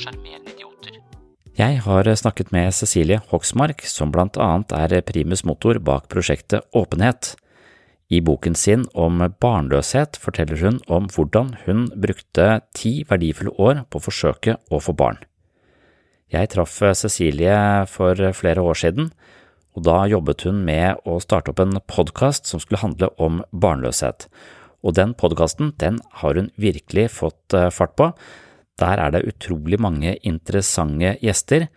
Sjarmerende idioter. Jeg har snakket med Cecilie Hoksmark, som blant annet er primus motor bak prosjektet Åpenhet. I boken sin om barnløshet forteller hun om hvordan hun brukte ti verdifulle år på å forsøke å få barn. Jeg traff Cecilie for flere år siden, og da jobbet hun med å starte opp en podkast som skulle handle om barnløshet. Og den podkasten, den har hun virkelig fått fart på. Der er det utrolig mange interessante gjester,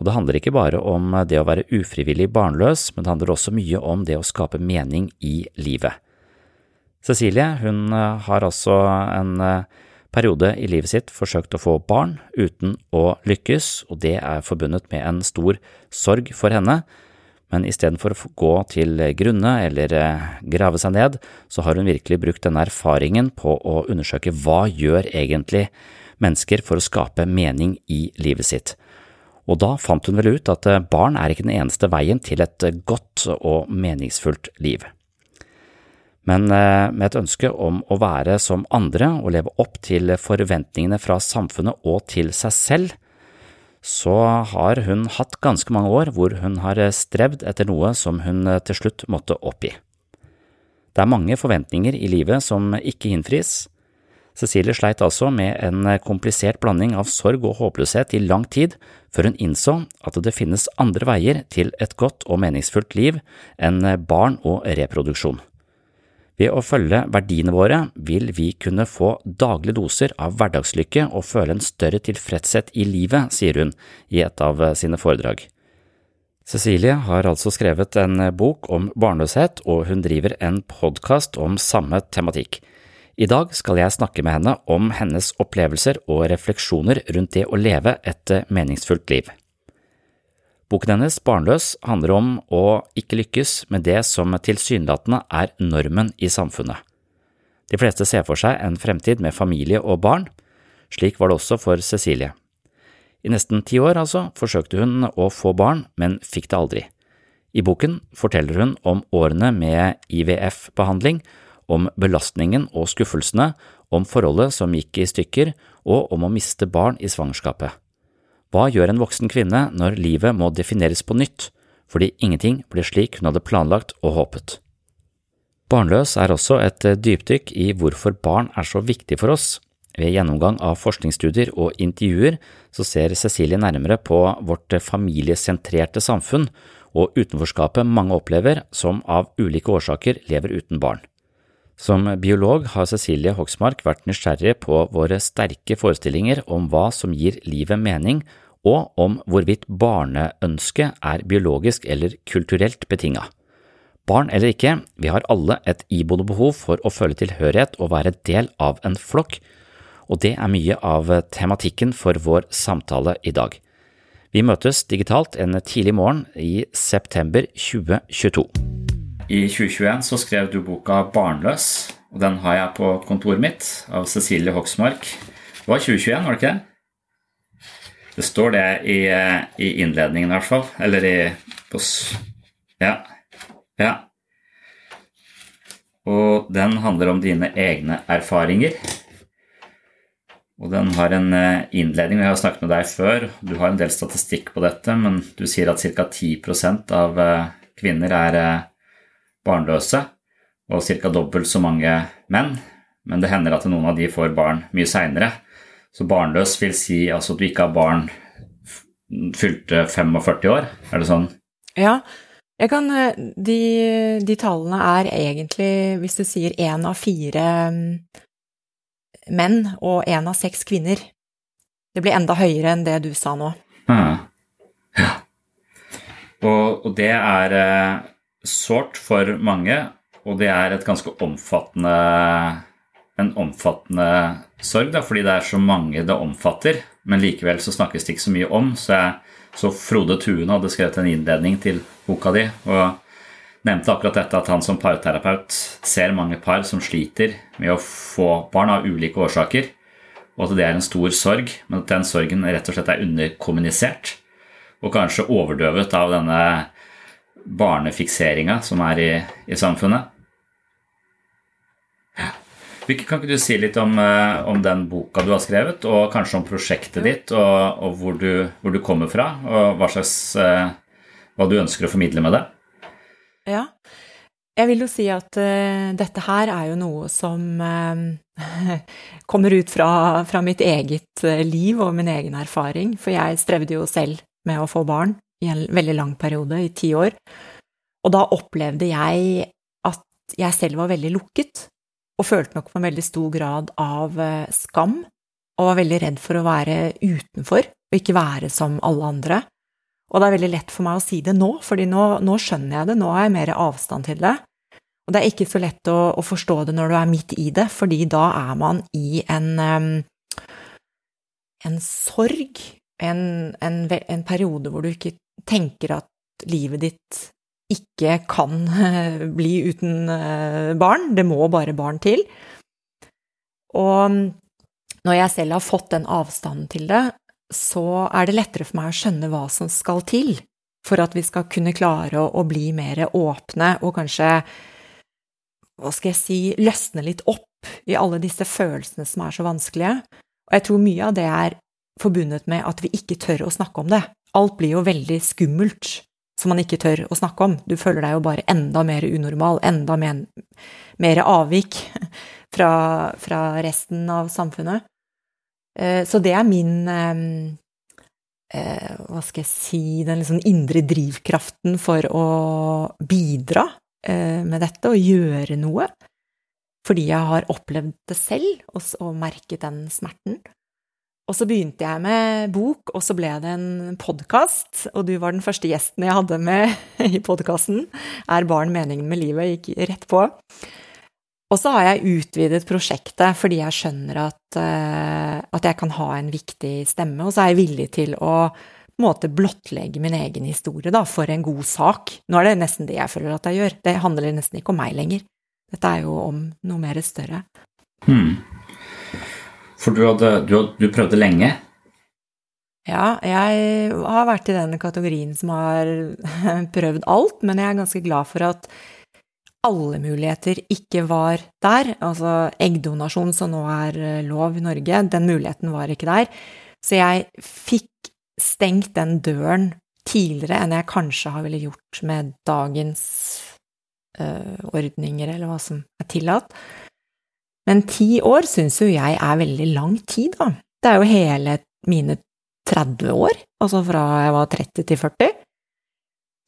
og det handler ikke bare om det å være ufrivillig barnløs, men det handler også mye om det å skape mening i livet. Cecilie hun har altså en periode i livet sitt forsøkt å få barn uten å lykkes, og det er forbundet med en stor sorg for henne, men istedenfor å gå til grunne eller grave seg ned, så har hun virkelig brukt denne erfaringen på å undersøke hva gjør egentlig mennesker for å skape mening i livet sitt. Og da fant hun vel ut at barn er ikke den eneste veien til et godt og meningsfullt liv. Men med et ønske om å være som andre og leve opp til forventningene fra samfunnet og til seg selv, så har hun hatt ganske mange år hvor hun har strevd etter noe som hun til slutt måtte oppgi. Det er mange forventninger i livet som ikke innfris. Cecilie sleit altså med en komplisert blanding av sorg og håpløshet i lang tid, før hun innså at det finnes andre veier til et godt og meningsfullt liv enn barn og reproduksjon. Ved å følge verdiene våre vil vi kunne få daglige doser av hverdagslykke og føle en større tilfredshet i livet, sier hun i et av sine foredrag. Cecilie har altså skrevet en bok om barnløshet, og hun driver en podkast om samme tematikk. I dag skal jeg snakke med henne om hennes opplevelser og refleksjoner rundt det å leve et meningsfullt liv. Boken hennes Barnløs handler om å ikke lykkes med det som tilsynelatende er normen i samfunnet. De fleste ser for seg en fremtid med familie og barn. Slik var det også for Cecilie. I nesten ti år, altså, forsøkte hun å få barn, men fikk det aldri. I boken forteller hun om årene med IVF-behandling om belastningen og skuffelsene, om forholdet som gikk i stykker, og om å miste barn i svangerskapet. Hva gjør en voksen kvinne når livet må defineres på nytt, fordi ingenting blir slik hun hadde planlagt og håpet? Barnløs er også et dypdykk i hvorfor barn er så viktig for oss. Ved gjennomgang av forskningsstudier og intervjuer så ser Cecilie nærmere på vårt familiesentrerte samfunn og utenforskapet mange opplever som av ulike årsaker lever uten barn. Som biolog har Cecilie Hoksmark vært nysgjerrig på våre sterke forestillinger om hva som gir livet mening, og om hvorvidt barneønsket er biologisk eller kulturelt betinga. Barn eller ikke, vi har alle et iboende behov for å føle tilhørighet og være del av en flokk, og det er mye av tematikken for vår samtale i dag. Vi møtes digitalt en tidlig morgen i september 2022. I 2021 så skrev du boka Barnløs, og den har jeg på kontoret mitt av Cecilie Hoksmark. Det var 2021, var det ikke det? Det står det i, i innledningen i hvert fall, eller i på, Ja. Ja. Og den handler om dine egne erfaringer. Og den har en eh, innledning, og jeg har snakket med deg før, du har en del statistikk på dette, men du sier at ca. 10 av eh, kvinner er eh, barnløse, og ca. dobbelt så mange menn. Men det hender at noen av de får barn mye seinere. Så barnløs vil si altså at du ikke har barn fylte 45 år, er det sånn? Ja, Jeg kan, de, de, tallene er egentlig, hvis du sier én av fire mm, menn og én av seks kvinner. Det blir enda høyere enn det du sa nå. Mm. Ja. Og, og, det er eh, sårt for mange, og det er et ganske omfattende en omfattende sorg, da, fordi det er så mange det omfatter. Men likevel så snakkes det ikke så mye om. Så, jeg, så Frode Tuen hadde skrevet en innledning til boka di. og nevnte akkurat dette at han som parterapeut ser mange par som sliter med å få barn av ulike årsaker, og at det er en stor sorg, men at den sorgen rett og slett er underkommunisert og kanskje overdøvet av denne barnefikseringa som er i, i samfunnet. Kan ikke du si litt om, eh, om, den boka du har skrevet, og kanskje om prosjektet ditt, og, og hvor, du, hvor, du, kommer fra, og hva, slags, eh, hva du ønsker å formidle med det? Ja. Jeg vil jo si at uh, dette her er jo noe som uh, kommer ut fra, fra, mitt eget liv og min egen erfaring, for jeg strevde jo selv med å få barn i en veldig lang periode, i ti år, og da opplevde jeg at jeg selv var veldig lukket, og følte nok på en veldig stor grad av skam, og var veldig redd for å være utenfor og ikke være som alle andre. Og det er veldig lett for meg å si det nå, fordi nå, nå skjønner jeg det, nå har jeg mer avstand til det. Og det er ikke så lett å, å, forstå det når du er midt i det, fordi da er man i en, en sorg, en, en, en periode hvor du ikke tenker at livet ditt ikke kan bli uten eh, barn, det må bare barn til. Og når jeg selv har fått den avstanden til det, så er det lettere for meg å skjønne hva som skal til for at vi skal kunne klare å bli mer åpne og kanskje, hva skal jeg si, løsne litt opp i alle disse følelsene som er så vanskelige. Og jeg tror mye av det er forbundet med at vi ikke tør å snakke om det. Alt blir jo veldig skummelt som man ikke tør å snakke om. Du føler deg jo bare enda mer unormal, enda mer, mer avvik fra, fra resten av samfunnet. Eh, så det er min eh, eh, Hva skal jeg si Den liksom indre drivkraften for å bidra med dette og gjøre noe. Fordi jeg har opplevd det selv og merket den smerten. Og så begynte jeg med bok, og så ble det en podkast, og du var den første gjesten jeg hadde med i podkasten. Er barn meningen med livet? Gikk rett på. Og så har jeg utvidet prosjektet fordi jeg skjønner at, uh, at, jeg kan ha en viktig stemme, og så er jeg villig til å måte blottlegge min egen historie da, for en god sak. Nå er det nesten det jeg føler at jeg gjør, det handler nesten ikke om meg lenger. Dette er jo om noe mer større. Hmm. For du, hadde, du, du prøvde lenge? Ja, jeg har vært i den kategorien som har prøvd alt, men jeg er ganske glad for at alle muligheter ikke var der. Altså eggdonasjon, som nå er eh, lov i Norge, den muligheten var ikke der. Så jeg fikk stengt den døren tidligere enn jeg kanskje har ville gjort med dagens ø, ordninger, eller hva som er tillatt. Men ti år syns jo jeg er veldig lang tid, da. Det er jo hele mine 30 år, altså fra jeg var 30 til 40.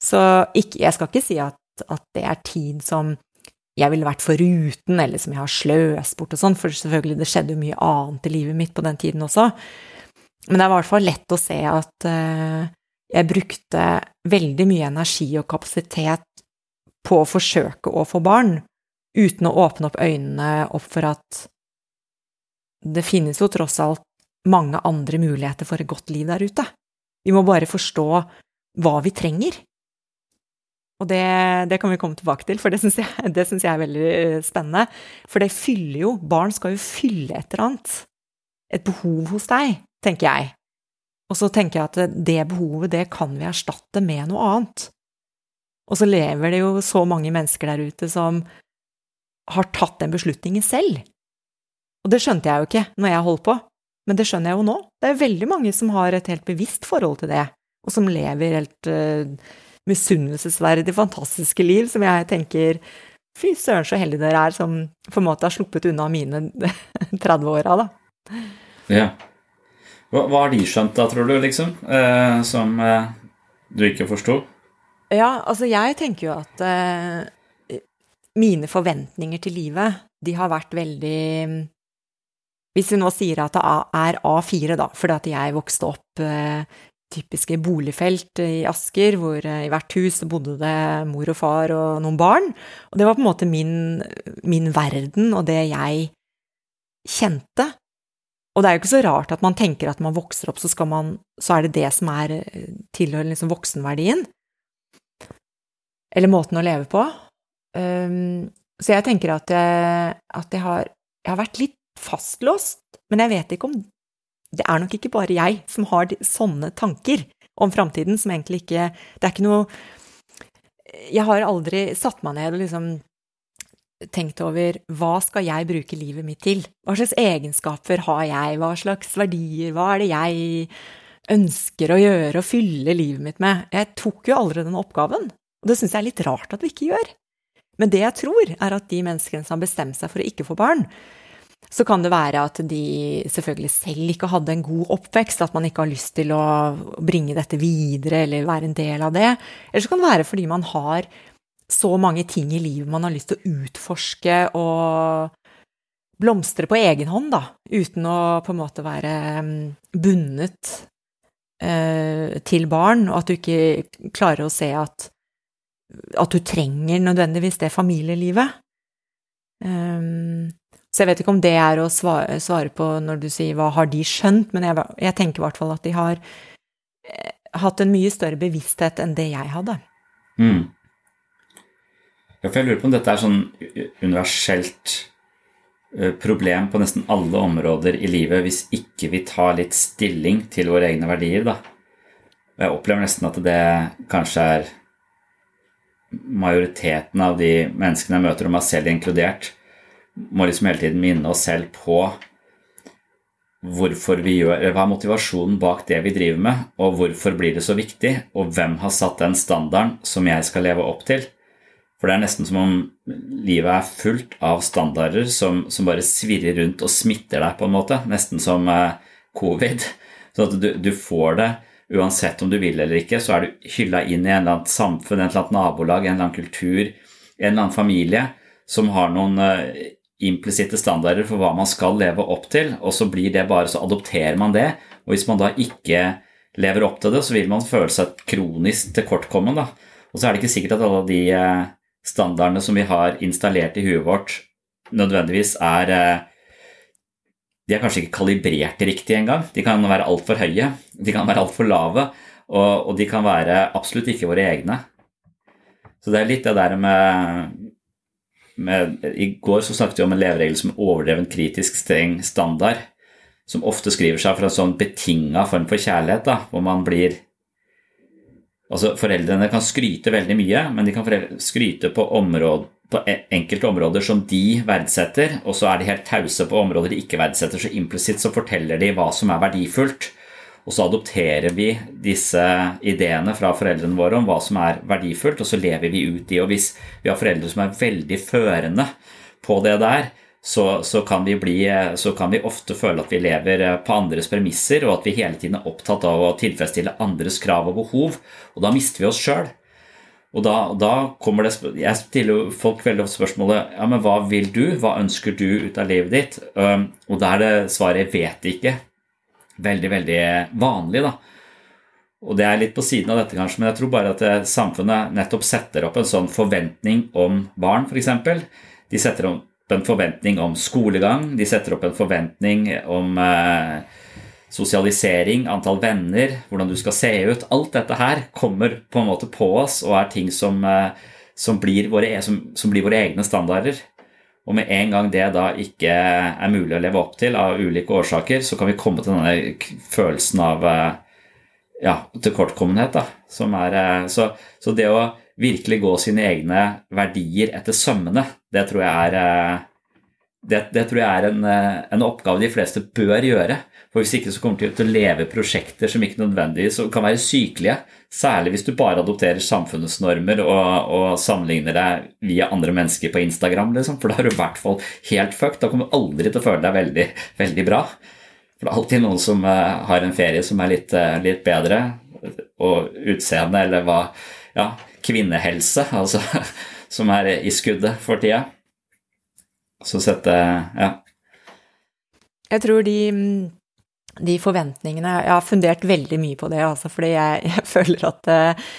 Så ikke, jeg skal ikke si at, at, det er tid som jeg ville vært foruten, eller som jeg har sløst bort og sånn, for selvfølgelig, det skjedde jo mye annet i livet mitt på den tiden også. Men det er i hvert fall lett å se at uh, jeg brukte veldig mye energi og kapasitet på å forsøke å få barn, uten å åpne opp øynene opp for at det finnes jo tross alt mange andre muligheter for et godt liv der ute. Vi må bare forstå hva vi trenger. Og det, det kan vi komme tilbake til, for det syns jeg, jeg, er veldig eh, spennende. For det fyller jo Barn skal jo fylle et eller annet. Et behov hos deg, tenker jeg. Og så tenker jeg at det behovet, det kan vi erstatte med noe annet. Og så lever det jo så mange mennesker der ute som har tatt den beslutningen selv. Og det skjønte jeg jo ikke når jeg holdt på, men det skjønner jeg jo nå. Det er veldig mange som har et helt bevisst forhold til det, og som lever helt uh, misunnelsesverdig fantastiske liv, som jeg tenker fy søren så heldige dere er som på en måte har sluppet unna mine 30-åra, da. Ja. Hva, hva, har de skjønt da, tror du, liksom, eh, som eh, du ikke forsto? Ja, altså jeg tenker jo at eh, mine forventninger til livet, de har vært veldig hvis vi nå sier at det er A4, da, fordi at jeg vokste opp eh, typiske boligfelt i Asker, hvor eh, i hvert hus bodde det mor og far og noen barn, og det var på en måte min, min verden og det jeg kjente. Og det er jo ikke så rart at man tenker at man vokser opp, så, man, så er det det som er eh, tilhører liksom voksenverdien. Eller måten å leve på. Um, så jeg tenker at jeg, at jeg har, jeg har vært litt fastlåst, men jeg vet ikke om Det er nok ikke bare jeg som har sånne tanker om framtiden, som egentlig ikke Det er ikke noe Jeg har aldri satt meg ned og liksom tenkt over hva skal jeg bruke livet mitt til? Hva slags egenskaper har jeg? Hva slags verdier? Hva er det jeg ønsker å gjøre og fylle livet mitt med? Jeg tok jo aldri den oppgaven, og det syns jeg er litt rart at vi ikke gjør. Men det jeg tror, er at de menneskene som har bestemt seg for å ikke få barn, så kan det være at de selvfølgelig selv ikke hadde en god oppvekst, at man ikke har lyst til å bringe dette videre eller være en del av det. Eller så kan det være fordi man har så mange ting i livet man har lyst til å utforske og blomstre på egen hånd, da, uten å på en måte være mm, bundet eh, til barn, og at du ikke klarer å se at, at du trenger nødvendigvis det familielivet. Um, så jeg vet ikke om det er å svare, på når du sier hva har de skjønt, men jeg tenker i hvert fall at de har eh, hatt en mye større bevissthet enn det jeg hadde. Mm. Ja, for jeg lurer på om dette er sånn universelt eh, problem på nesten alle områder i livet hvis ikke vi tar litt stilling til våre egne verdier, da. Og jeg opplever nesten at det kanskje er majoriteten av de menneskene jeg møter, og meg selv inkludert, må liksom hele tiden minne oss selv på hvorfor vi gjør, eller hva er motivasjonen bak det vi driver med, og hvorfor blir det så viktig, og hvem har satt den standarden som jeg skal leve opp til. For det er nesten som om livet er fullt av standarder som, som bare svirrer rundt og smitter deg, på en måte. Nesten som eh, covid. Så at du, du, får det uansett om du vil eller ikke, så er du hylla inn i en eller annet samfunn, en eller annet nabolag, en eller annen kultur, en eller annen familie som har noen eh, implisitte standarder for hva man skal leve opp til, og så blir det bare, så adopterer man det. Og hvis man da ikke lever opp til det, så vil man føle seg kronisk tilkortkommen. Da. Og så er det ikke sikkert at alle de eh, standardene som vi har installert i huet vårt, nødvendigvis er eh, De er kanskje ikke kalibrert riktig engang. De kan være altfor høye, de kan være altfor lave, og, og de kan være absolutt ikke våre egne. Så det er litt det der med med, I går så snakket vi om en leveregel som overdreven kritisk streng standard, som ofte skriver seg for en sånn betinga form for kjærlighet, da, hvor man blir Altså, foreldrene kan skryte veldig mye, men de kan skryte på område på enkelte områder som de verdsetter, og så er de helt tause på områder de ikke verdsetter. Så implisitt så forteller de hva som er verdifullt. Og så adopterer vi disse ideene fra foreldrene våre om hva som er verdifullt, og så lever vi ut de. Og hvis vi har foreldre som er veldig førende på det der, så, så, kan bli, så, kan vi ofte føle at vi lever på andres premisser, og at vi hele tiden er opptatt av å tilfredsstille andres krav og behov. Og da mister vi oss sjøl. Og da, da, kommer det Jeg stiller folk veldig ofte spørsmålet ja, men hva vil du? Hva ønsker du ut av livet ditt? Og da er det svaret 'vet ikke' veldig, veldig vanlig. da. Og det er litt på siden av dette, kanskje, men jeg tror bare at samfunnet nettopp setter opp en sånn forventning om barn, f.eks. De setter opp en forventning om skolegang, de setter opp en forventning om eh, sosialisering, antall venner, hvordan du skal se ut. Alt dette her kommer på en måte på oss og er ting som, eh, som, blir, våre, e, som, som blir, våre, egne standarder. Og med en gang det da ikke er mulig å leve opp til av ulike årsaker, så kan vi komme til denne følelsen av eh, ja, tilkortkommenhet. Eh, så, så, det å virkelig gå sine egne verdier etter sømmene, det tror jeg er det, det tror jeg er en, en oppgave de fleste bør gjøre. For Hvis ikke så kommer du til å leve prosjekter som ikke nødvendigvis kan være sykelige. Særlig hvis du bare adopterer samfunnets normer og, og sammenligner deg via andre mennesker på Instagram. Liksom. For da er du i hvert fall helt fucked. Da kommer du aldri til å føle deg veldig, veldig bra. For det er alltid noen som uh, har en ferie som er litt, uh, litt bedre. Og utseende eller hva Ja, kvinnehelse, altså, som er i skuddet for tida. Så sette Ja. Jeg tror de de forventningene Jeg har fundert veldig mye på det, altså, fordi jeg, jeg, føler at eh,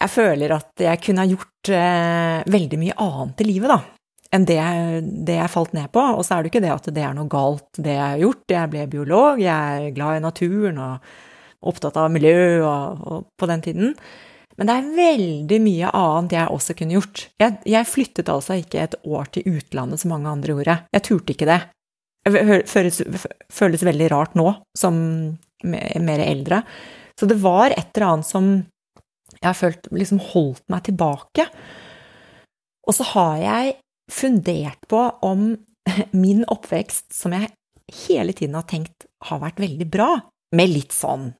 Jeg føler at jeg kunne ha gjort eh, veldig mye annet i livet, da, enn det, det, jeg falt ned på. Og så er det ikke det at det er noe galt, det jeg har gjort. Jeg ble biolog, jeg er glad i naturen og opptatt av miljø og, og på den tiden. Men det er veldig mye annet jeg også kunne gjort. Jeg, jeg flyttet altså ikke et år til utlandet som mange andre gjorde. Jeg turte ikke det føles, føles veldig rart nå, som mer eldre. Så det var et eller annet som jeg har følt liksom holdt meg tilbake. Og så har jeg fundert på om min oppvekst, som jeg hele tiden har tenkt har vært veldig bra, med litt sånn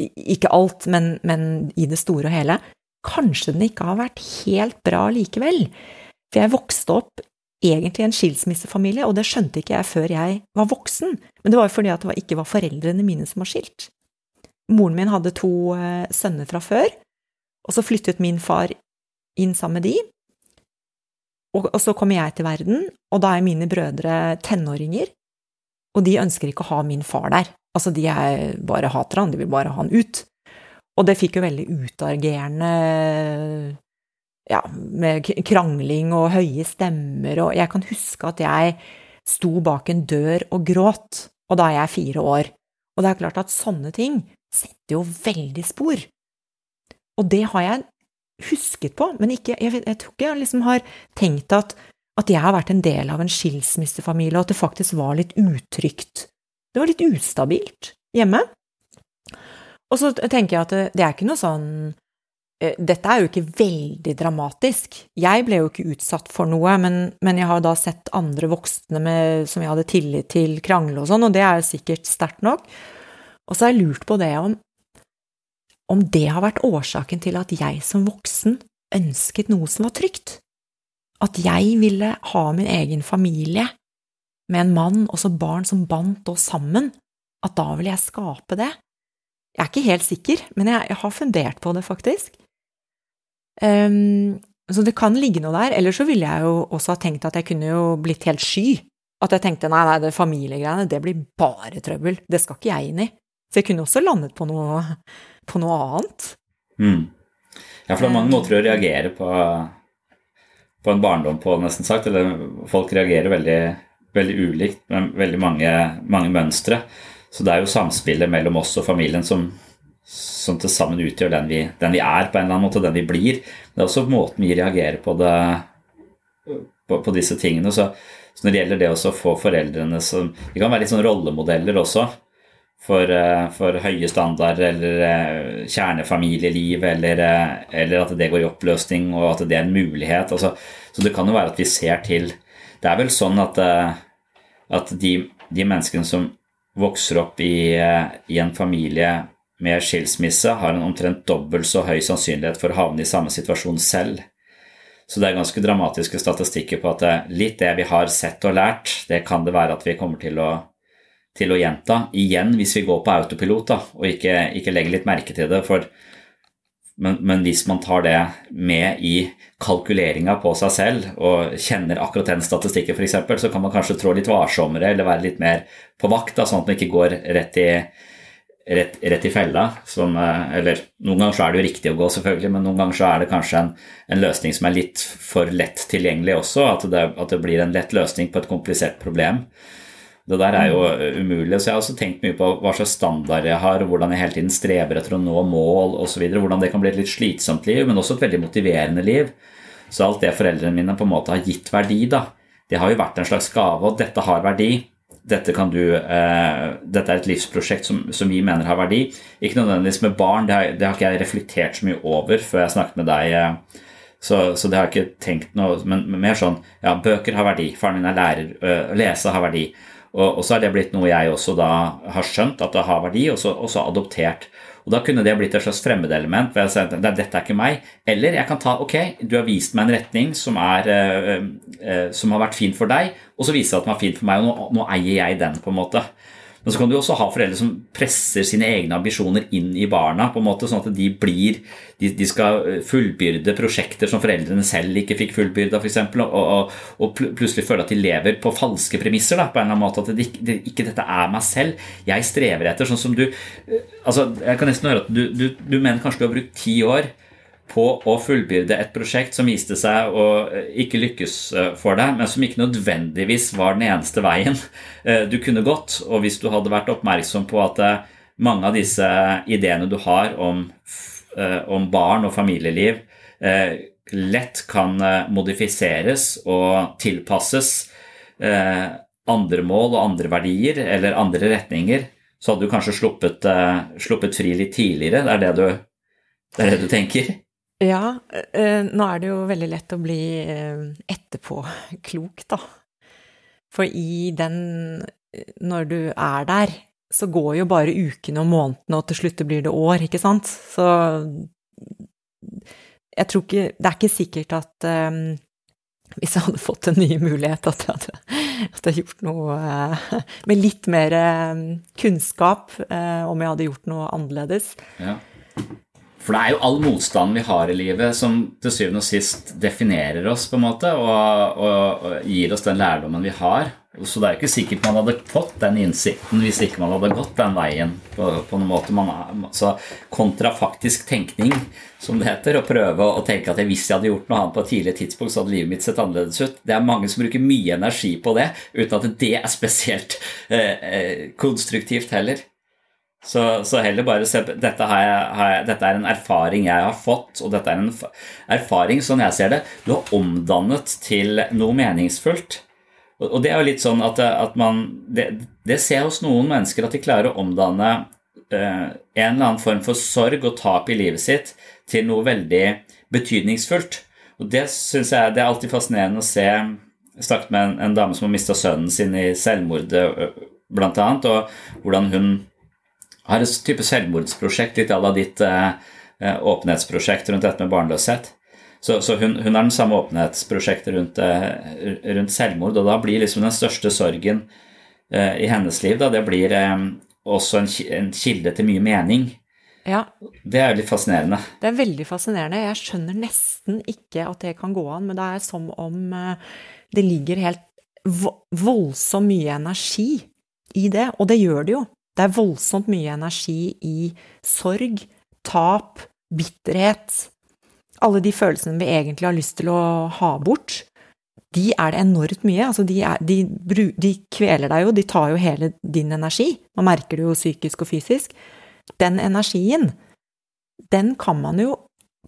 Ikke alt, men, men i det store og hele. Kanskje den ikke har vært helt bra likevel. For jeg vokste opp egentlig en skilsmissefamilie, og det skjønte ikke jeg før jeg var voksen, men det var jo fordi at det ikke var foreldrene mine som var skilt. Moren min hadde to eh, sønner fra før, og så flyttet min far inn sammen med de, og, så kommer jeg til verden, og da er mine brødre tenåringer, og de ønsker ikke å ha min far der. Altså, de er, bare hater han, de vil bare ha han ut. Og det fikk jo veldig utagerende ja, med krangling og høye stemmer, og jeg kan huske at jeg sto bak en dør og gråt, og da er jeg fire år. Og det er klart at sånne ting setter jo veldig spor. Og det har jeg husket på, men ikke, jeg, jeg tror ikke jeg liksom har tenkt at, at jeg har vært en del av en skilsmissefamilie, og at det faktisk var litt utrygt. Det var litt ustabilt hjemme. Og så tenker jeg at det, det er ikke noe sånn dette er jo ikke veldig dramatisk. Jeg ble jo ikke utsatt for noe, men, men jeg har da sett andre voksne med, som jeg hadde tillit til, krangle og sånn, og det er jo sikkert sterkt nok. Og så har jeg lurt på det om, om det har vært årsaken til at jeg som voksen ønsket noe som var trygt. At jeg ville ha min egen familie med en mann og så barn som bandt oss sammen, at da ville jeg skape det. Jeg er ikke helt sikker, men jeg, jeg har fundert på det, faktisk. Um, så det kan ligge noe der. Eller så ville jeg jo også ha tenkt at jeg kunne jo blitt helt sky. At jeg tenkte nei, nei, det familiegreiene, det blir bare trøbbel. Det skal ikke jeg inn i. Så jeg kunne også landet på noe, på noe annet. Mm. Ja, for det er mange måter å reagere på, på en barndom på, nesten sagt. Eller folk reagerer veldig, veldig ulikt med veldig mange, mange mønstre. Så det er jo samspillet mellom oss og familien som, som til sammen utgjør den vi, den vi, er, på en eller annen måte, den vi blir. Det er også måten vi reagerer på, det, på, på disse tingene. Så, så, når det gjelder det å få foreldrene som Det kan være litt sånn rollemodeller også for, eh, for høye standarder eller eh, kjernefamilieliv, eller, eh, eller, at det går i oppløsning og at det er en mulighet. Altså, så det kan jo være at vi ser til Det er vel sånn at, at de, de, menneskene som vokser opp i, i en familie med skilsmisse, har en omtrent dobbelt så høy sannsynlighet for å havne i samme situasjon selv. Så det er ganske dramatiske statistikker på at litt det vi har sett og lært, det kan det være at vi kommer til å til å gjenta igjen hvis vi går på autopilot da, og ikke, ikke legger litt merke til det. For, men, men, hvis man tar det med i kalkuleringa på seg selv og kjenner akkurat den statistikken f.eks., så kan man kanskje trå litt varsommere eller være litt mer på vakt, da, sånn at man ikke går rett i, rett, rett i fella. Som, eh, eller noen ganger så er det jo riktig å gå, selvfølgelig, men noen ganger så er det kanskje en, en løsning som er litt for lett tilgjengelig også. At det, at det blir en lett løsning på et komplisert problem. Det der er jo umulig. Så jeg har også tenkt mye på hva slags standard jeg har, hvordan jeg hele tiden streber etter å nå mål osv. Hvordan det kan bli et litt slitsomt liv, men også et veldig motiverende liv. Så alt det foreldrene mine på en måte har gitt verdi, da, det har jo vært en slags gave, og dette har verdi. Dette, du, eh, dette er et livsprosjekt som, som, vi mener har verdi. Ikke nødvendigvis med barn, det har, det har, ikke jeg reflektert så mye over før jeg snakket med deg. Eh, så, så, det har jeg ikke tenkt noe Men mer sånn ja, bøker har verdi. Faren min er lærer. Å lese har verdi. Og, og, så er det blitt noe jeg også da har skjønt at det har verdi, og så, og så adoptert. Og Da kunne det blitt et slags fremmedelement. ved å si at dette er ikke meg. Eller jeg kan ta ok, du har vist meg en retning som, er, uh, uh, som har vært fin for deg, og så viser det at den var fin for meg, og nå, nå eier jeg den. på en måte. Men så kan du også ha foreldre som presser sine egne ambisjoner inn i barna, på en måte, sånn at de blir de, de skal eh, fullbyrde prosjekter som foreldrene selv ikke fikk fullbyrda, f.eks., og, og, og plutselig føle at de lever på falske premisser. Da, på en eller annen måte, At det, det, ikke dette er meg selv. Jeg strever etter sånn som du eh, altså, Jeg kan nesten høre at du, du, du mener kanskje du har brukt ti år på å fullbyrde et prosjekt som viste seg å eh, ikke lykkes eh, for deg, men som ikke nødvendigvis var den eneste veien eh, du kunne gått. Og hvis du hadde vært oppmerksom på at mange av disse ideene du har om, om barn og familieliv, lett kan modifiseres og tilpasses andre mål og andre verdier eller andre retninger, så hadde du kanskje sluppet, sluppet fri litt tidligere. Det er det du, det er det du tenker? Ja, eh, nå er det jo veldig lett å bli eh, etterpåklok, da. For i den Når du er der, så går jo bare ukene og månedene, og til slutt blir det år, ikke sant? Så jeg tror ikke Det er ikke sikkert at um, hvis jeg hadde fått en ny mulighet, at jeg hadde, at jeg gjort noe uh, med litt mer uh, kunnskap, uh, om jeg hadde gjort noe annerledes. Ja. For det er jo all motstanden vi har i livet som til syvende og sist definerer oss på en måte, og, og, og gir oss den lærdommen vi har. Så det er jo ikke sikkert man hadde fått den innsikten hvis ikke man hadde gått den veien. på, på en måte. Man, så kontrafaktisk tenkning, som det heter, å prøve å tenke at hvis jeg hadde gjort noe annet på et tidligere tidspunkt, så hadde livet mitt sett annerledes ut. Det er mange som bruker mye energi på det, uten at det er spesielt eh, eh konstruktivt heller. Så, så, heller bare se dette, dette, er en erfaring jeg har fått, og dette er en erfaring, sånn jeg ser det, du har omdannet til noe meningsfullt. Og, det er jo litt sånn at, at man det, det, ser hos noen mennesker at de klarer å omdanne eh, en eller annen form for sorg og tap i livet sitt til noe veldig betydningsfullt. Og det syns jeg det er alltid fascinerende å se. Snakket med en, en dame som har mista sønnen sin i selvmordet, blant annet, og hvordan hun har et type selvmordsprosjekt, litt à la ditt eh, eh, åpenhetsprosjekt rundt dette med barnløshet. Så, så hun, hun, har den samme åpenhetsprosjektet rundt, eh, rundt, selvmord, og da blir liksom den største sorgen eh, i hennes liv da, det blir eh, også en, en, kilde til mye mening. Ja. Det er jo litt fascinerende. Det er veldig fascinerende. Jeg skjønner nesten ikke at det kan gå an, men det er som om det ligger helt voldsomt mye energi i det, og det gjør det jo. Det er voldsomt mye energi i sorg, tap, bitterhet Alle de følelsene vi egentlig har lyst til å ha bort, de er det enormt mye. Altså de, er, de, de, kveler deg jo, de tar jo hele din energi. Man merker det jo psykisk og fysisk. Den energien, den kan man jo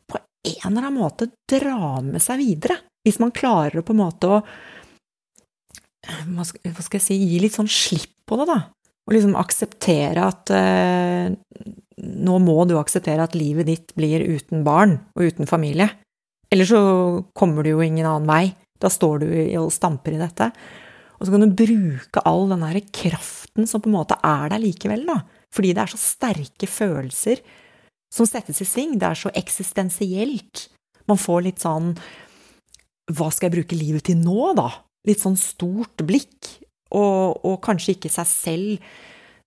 på en eller annen måte dra med seg videre. Hvis man klarer å på en måte å Hva skal jeg si Gi litt sånn slipp på det, da Og liksom akseptere at eh, nå må du akseptere at livet ditt blir uten barn og uten familie. Ellers så kommer du jo ingen annen vei. Da står du og stamper i dette. Og så kan du bruke all den der kraften som på en måte er der likevel, da. Fordi det er så sterke følelser som settes i sving. Det er så eksistensielt. Man får litt sånn Hva skal jeg bruke livet til nå, da? Litt sånn stort blikk. Og, og kanskje ikke seg selv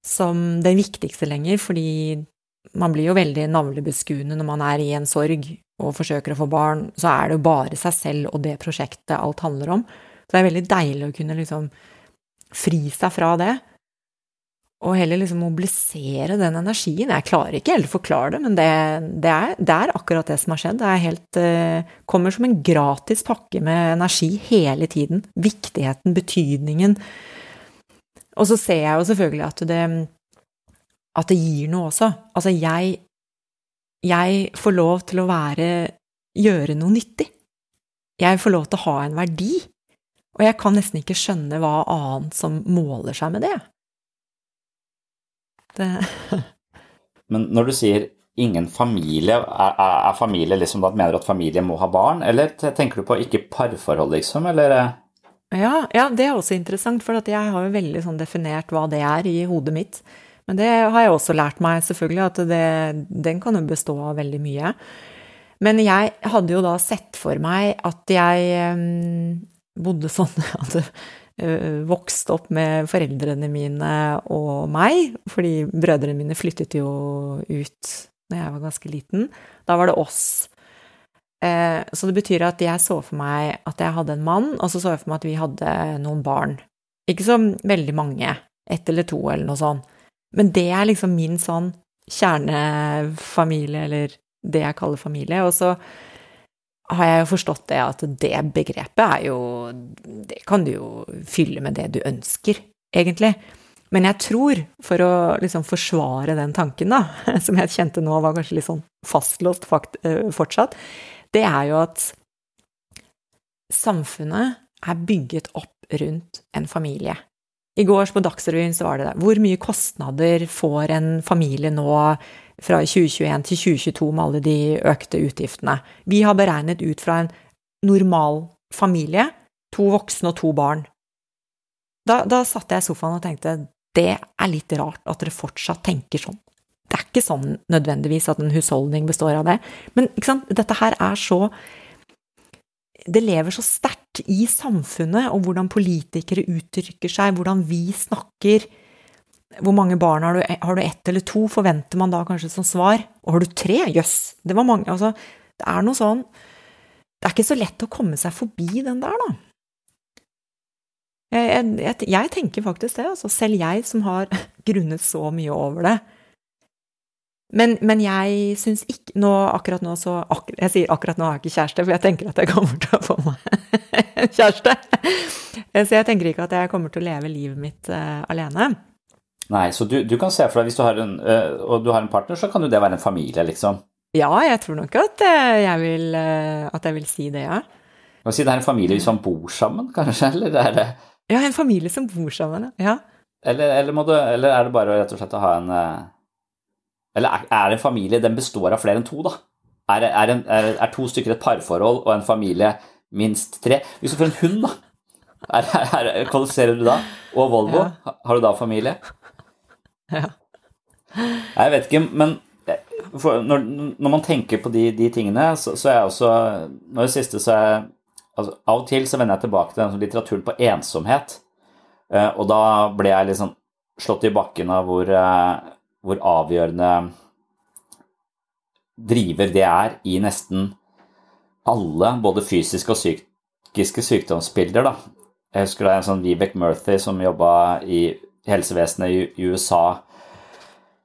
som det viktigste lenger, fordi man blir jo veldig navlebeskuende når man er i en sorg og forsøker å få barn, så er det jo bare seg selv og det prosjektet alt handler om. Så det er veldig deilig å kunne liksom fri seg fra det, og heller liksom mobilisere den energien. Jeg klarer ikke helt å forklare det, men det, det, er, det, er, akkurat det som har skjedd. Det helt uh, Kommer som en gratis pakke med energi hele tiden. Viktigheten, betydningen. Og så ser jeg jo selvfølgelig at det at det gir noe også. Altså, jeg Jeg får lov til å være gjøre noe nyttig. Jeg får lov til å ha en verdi. Og jeg kan nesten ikke skjønne hva annet som måler seg med det. det. Men når du sier ingen familie, er, er familie liksom da mener du at familie må ha barn, eller tenker du på ikke parforhold, liksom, eller? Ja, ja, det er også interessant, for jeg har jo veldig sånn definert hva det er i hodet mitt. Men det har jeg også lært meg, selvfølgelig, at det, den kan jo bestå av veldig mye. Men jeg hadde jo da sett for meg at jeg um, bodde sånn at hadde vokste opp med foreldrene mine og meg, fordi brødrene mine flyttet jo ut når jeg var ganske liten. Da var det oss. Uh, så det betyr at jeg så for meg at jeg hadde en mann, og så så jeg for meg at vi hadde noen barn. Ikke så veldig mange, ett eller to eller noe sånt. Men det er liksom min sånn kjernefamilie, eller det jeg kaller familie. Og så har jeg jo forstått det at det begrepet er jo Det kan du jo fylle med det du ønsker, egentlig. Men jeg tror, for å liksom forsvare den tanken, da, som jeg kjente nå var kanskje litt sånn fastlåst eh, fortsatt, det er jo at samfunnet er bygget opp rundt en familie. I går på Dagsrevyen så var det der Hvor mye kostnader får en familie nå fra 2021 til 2022 med alle de økte utgiftene? Vi har beregnet ut fra en normal familie, to voksne og to barn. Da, da satt jeg i sofaen og tenkte det er litt rart at dere fortsatt tenker sånn. Det er ikke sånn nødvendigvis at en husholdning består av det, men dette her er så det lever så sterkt i samfunnet, og hvordan politikere uttrykker seg, hvordan vi snakker. Hvor mange barn har du? Har du ett eller to, forventer man da kanskje som svar. Og har du tre? Jøss, yes, det var mange. Altså, det er noe sånn Det er ikke så lett å komme seg forbi den der, da. Jeg, jeg, jeg tenker faktisk det, altså. Selv jeg som har grunnet så mye over det, men, men, jeg syns ikke nå, Akkurat nå så ak, Jeg sier akkurat nå har jeg ikke kjæreste, for jeg tenker at jeg kommer til å få meg kjæreste. Så jeg tenker ikke at jeg kommer til å leve livet mitt uh, alene. Nei, så du, du, kan se for deg, hvis du har en, uh, og du har en partner, så kan jo det være en familie, liksom? Ja, jeg tror nok at uh, jeg vil, at jeg vil si det, ja. Kan si det er en familie som bor sammen, kanskje? Eller er det Ja, en familie som bor sammen, ja. Eller, eller, du, eller er det bare rett og slett å ha en eller er en familie den består av flere enn to, da? Er, er, en, er, er to stykker et parforhold og en familie minst tre? Hvis du får en hund, da? Er, kvalifiserer du da? Og Volvo? Ja. Har du da familie? Ja. Jeg vet ikke, men eh, når, når, man tenker på de, de tingene, så, så, er jeg også Når det siste så er altså, Av og til så vender jeg tilbake til den litteraturen på ensomhet. Eh, og da ble jeg liksom slått i bakken av hvor eh, hvor avgjørende driver det er i nesten alle, både fysiske og psykiske sykdomsbilder. Da. Jeg husker det er en sånn Vivek Murthy som jobba i helsevesenet i USA.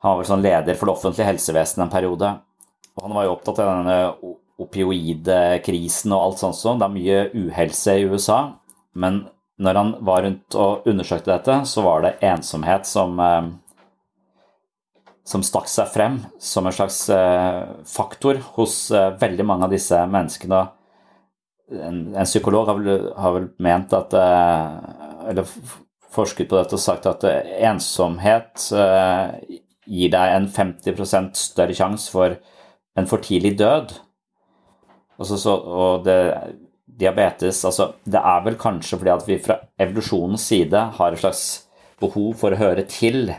Han var vel sånn leder for det offentlige helsevesenet en periode. Og han var jo opptatt av denne opioidkrisen og alt sånt sånn. Det er mye uhelse i USA. Men når han var rundt og undersøkte dette, så var det ensomhet som eh, som stakk seg frem som en slags eh, faktor hos eh, veldig mange av disse menneskene. En, en psykolog har vel, har vel, ment at eh, Eller forsket på dette og sagt at ensomhet gir deg en 50% større sjanse for en for tidlig død. Altså, så, og det, diabetes altså, Det er vel kanskje fordi at vi fra evolusjonens side har et slags behov for å høre til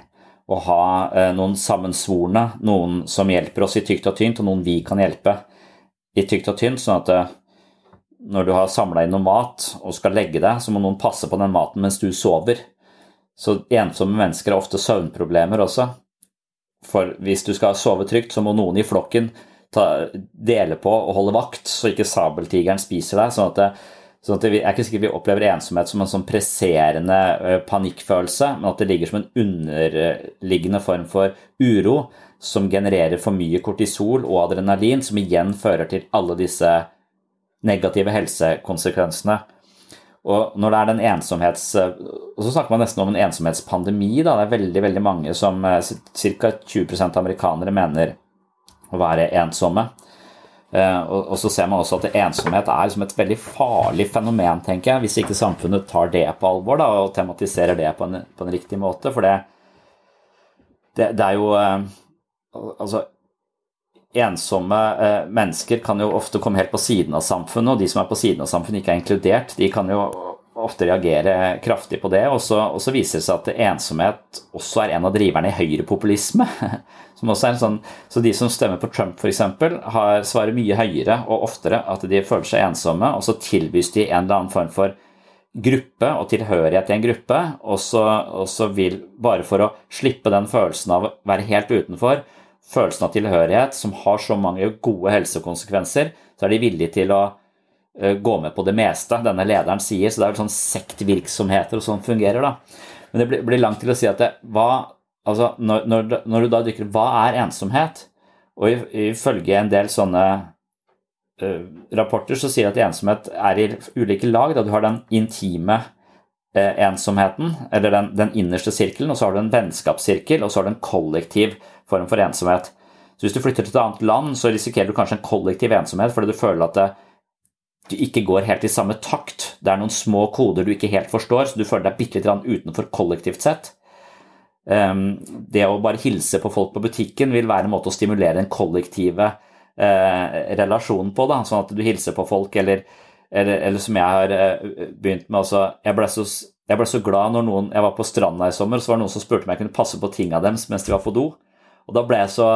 og ha eh, noen sammensvorne, noen som hjelper oss i tykt og tynt, og noen vi kan hjelpe i tykt og tynt. sånn at eh, når du har samla inn noe mat og skal legge deg, så må noen passe på den maten mens du sover. Så ensomme mennesker har ofte søvnproblemer også. For hvis du skal sove trygt, så må noen i flokken ta, dele på og holde vakt, så ikke sabeltigeren spiser deg. sånn at, det, sånn at det, Jeg er ikke sikkert vi opplever ensomhet som en sånn presserende panikkfølelse, men at det ligger som en underliggende form for uro som genererer for mye kortisol og adrenalin, som igjen fører til alle disse negative helsekonsekvensene. Og når det er den ensomhets... Og så snakker man nesten om en ensomhetspandemi. Da. Det er veldig veldig mange som Ca. 20 amerikanere mener å være ensomme. Eh, og, så ser man også at ensomhet er som et veldig farlig fenomen, tenker jeg, hvis ikke samfunnet tar det på alvor da, og tematiserer det på en, på en riktig måte. For det, det, det er jo eh, Altså, ensomme eh, mennesker kan jo ofte komme helt på siden av samfunnet, og de som er på siden av samfunnet ikke er inkludert, de kan jo ofte reagere kraftig på det. Og så, og så viser det seg at ensomhet også er en av driverne i høyrepopulisme. Som også er en sånn, så de som stemmer på Trump f.eks., svarer mye høyere og oftere at de føler seg ensomme, og så tilbys de en eller annen form for gruppe og tilhørighet i en gruppe, og så, og så vil, bare for å slippe den følelsen av å være helt utenfor, følelsen av tilhørighet, som har så mange gode helsekonsekvenser, så er de villige til å gå med på det meste denne lederen sier. Så det er vel sånn sektvirksomheter og sånn fungerer, da. Men det blir, langt til å si at det, hva, altså når, når, når, du da dykker Hva er ensomhet? Og ifølge en del sånne uh, rapporter så sier at ensomhet er i ulike lag. Da du har den intime uh, ensomheten, eller den, den, innerste sirkelen, og så har du en vennskapssirkel, og så har du en kollektiv form for ensomhet. Så Hvis du flytter til et annet land, så risikerer du kanskje en kollektiv ensomhet fordi du føler at det, ikke går helt i samme takt. Det er noen små koder du ikke helt forstår, så du føler deg bitte litt utenfor kollektivt sett. Ehm, det å bare hilse på folk på butikken vil være en måte å stimulere den kollektive eh, relasjonen på. Da. Sånn at du hilser på folk, eller, eller, eller som jeg har eh, begynt med altså, jeg, ble så, jeg ble så glad når noen Jeg var på stranda i sommer, så var det noen som spurte om jeg kunne passe på tinga deres mens de var på do. Og da ble jeg så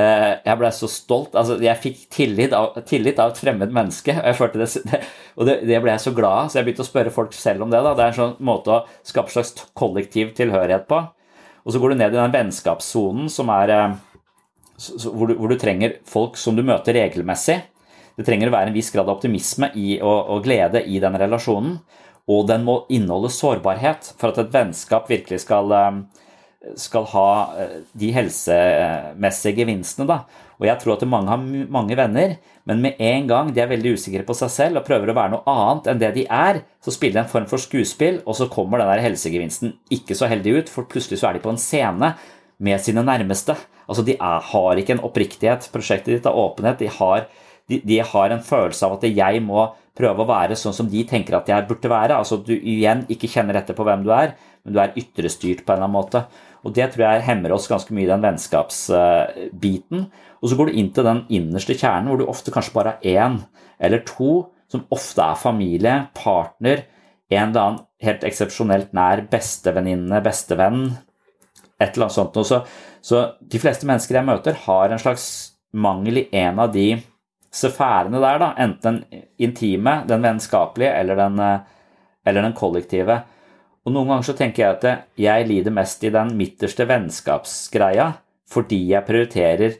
jeg ble så stolt. altså Jeg fikk tillit av, tillit av et fremmed menneske. Og, følte det, og det, det, ble jeg så glad av, så jeg begynte å spørre folk selv om det. da, Det er en sånn måte å skape slags kollektiv tilhørighet på. Og så går du ned i den vennskapssonen som er eh, hvor du, hvor du, trenger folk som du møter regelmessig. Det trenger å være en viss grad av optimisme i, og, og glede i den relasjonen. Og den må inneholde sårbarhet for at et vennskap virkelig skal eh, skal ha eh, de helsemessige gevinstene. Da. Og jeg tror at mange har mange venner, men med en gang de er veldig usikre på seg selv og prøver å være noe annet enn det de er, så spiller de en form for skuespill, og så kommer den der helsegevinsten ikke så heldig ut, for plutselig så er de på en scene med sine nærmeste. Altså De er, har ikke en oppriktighet. Prosjektet ditt er åpenhet. De har, de, de har en følelse av at jeg må prøve å være sånn som de tenker at jeg burde være. Altså du igjen ikke kjenner etter på hvem du er, men du er ytrestyrt på en eller annen måte. Og det tror jeg hemmer oss ganske mye i den vennskapsbiten. Og så går du inn til den innerste kjernen, hvor du ofte kanskje bare har én eller to, som ofte er familie, partner, en eller annen helt eksepsjonelt nær bestevenninne, bestevenn, et eller annet sånt. Så, så de fleste mennesker jeg møter, har en slags mangel i en av de sfærene der, da. Enten den intime, den vennskapelige eller den, eller den kollektive. Og noen ganger så tenker jeg at jeg lider mest i den midterste vennskapsgreia fordi jeg prioriterer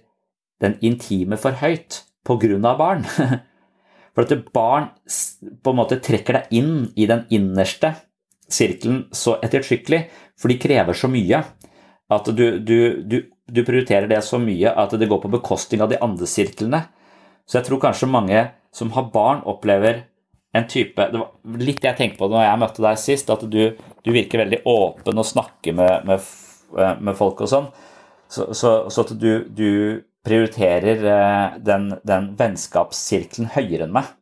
den intime for høyt på grunn av barn. For at barn på en måte trekker deg inn i den innerste sirkelen så ettertrykkelig, for de krever så mye at du, du, du, du prioriterer det så mye at det går på bekostning av de andre sirklene. Så jeg tror kanskje mange som har barn, opplever en type Det var litt jeg tenkte på når jeg møtte deg sist, at du, du virker veldig åpen og snakker med, med, eh, med folk og sånn. Så, så, så, at du, du prioriterer eh, den, den, vennskapssirkelen høyere enn meg.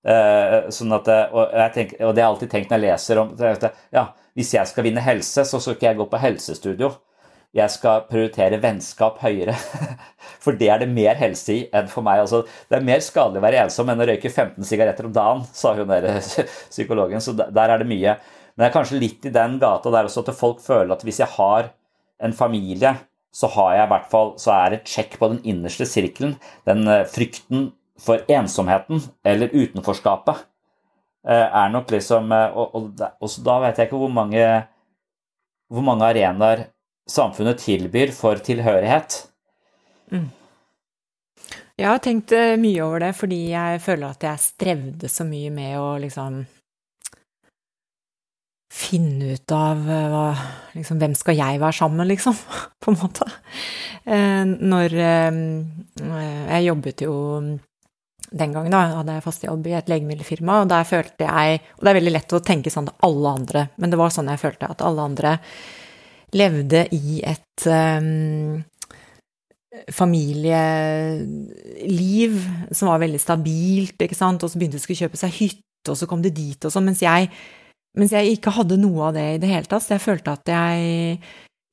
Eh, sånn at, og, tenker, og, det har jeg alltid tenkt når jeg leser om Ja, hvis jeg skal vinne helse, så skal ikke jeg gå på helsestudio. Jeg skal prioritere vennskap høyere. For det er det mer helse i enn for meg. Altså, det er mer skadelig å være ensom enn å røyke 15 sigaretter om dagen, sa hun der psykologen. Så der er det mye. Men det er kanskje litt i den gata der også at folk føler at hvis jeg har en familie, så har jeg i hvert fall så er det check på den innerste sirkelen. Den eh, frykten for ensomheten eller utenforskapet eh, er nok liksom eh, Og, og, og da vet jeg ikke hvor mange, hvor mange arenaer samfunnet tilbyr for tilhørighet. Mm. Jeg har tenkt mye over det fordi jeg føler at jeg strevde så mye med å liksom finne ut av hva, liksom, hvem skal jeg være sammen med, liksom, på en måte. Når Jeg jobbet jo den gangen da, hadde jeg fast jobb i et legemiddelfirma, og der følte jeg Og det er veldig lett å tenke sånn til alle andre, men det var sånn jeg følte at alle andre levde i et um, familieliv som var veldig stabilt, ikke sant, og så begynte de å kjøpe seg hytte, og så kom det dit og sånn, mens jeg, mens jeg ikke hadde noe av det i det hele tatt. Så jeg følte at jeg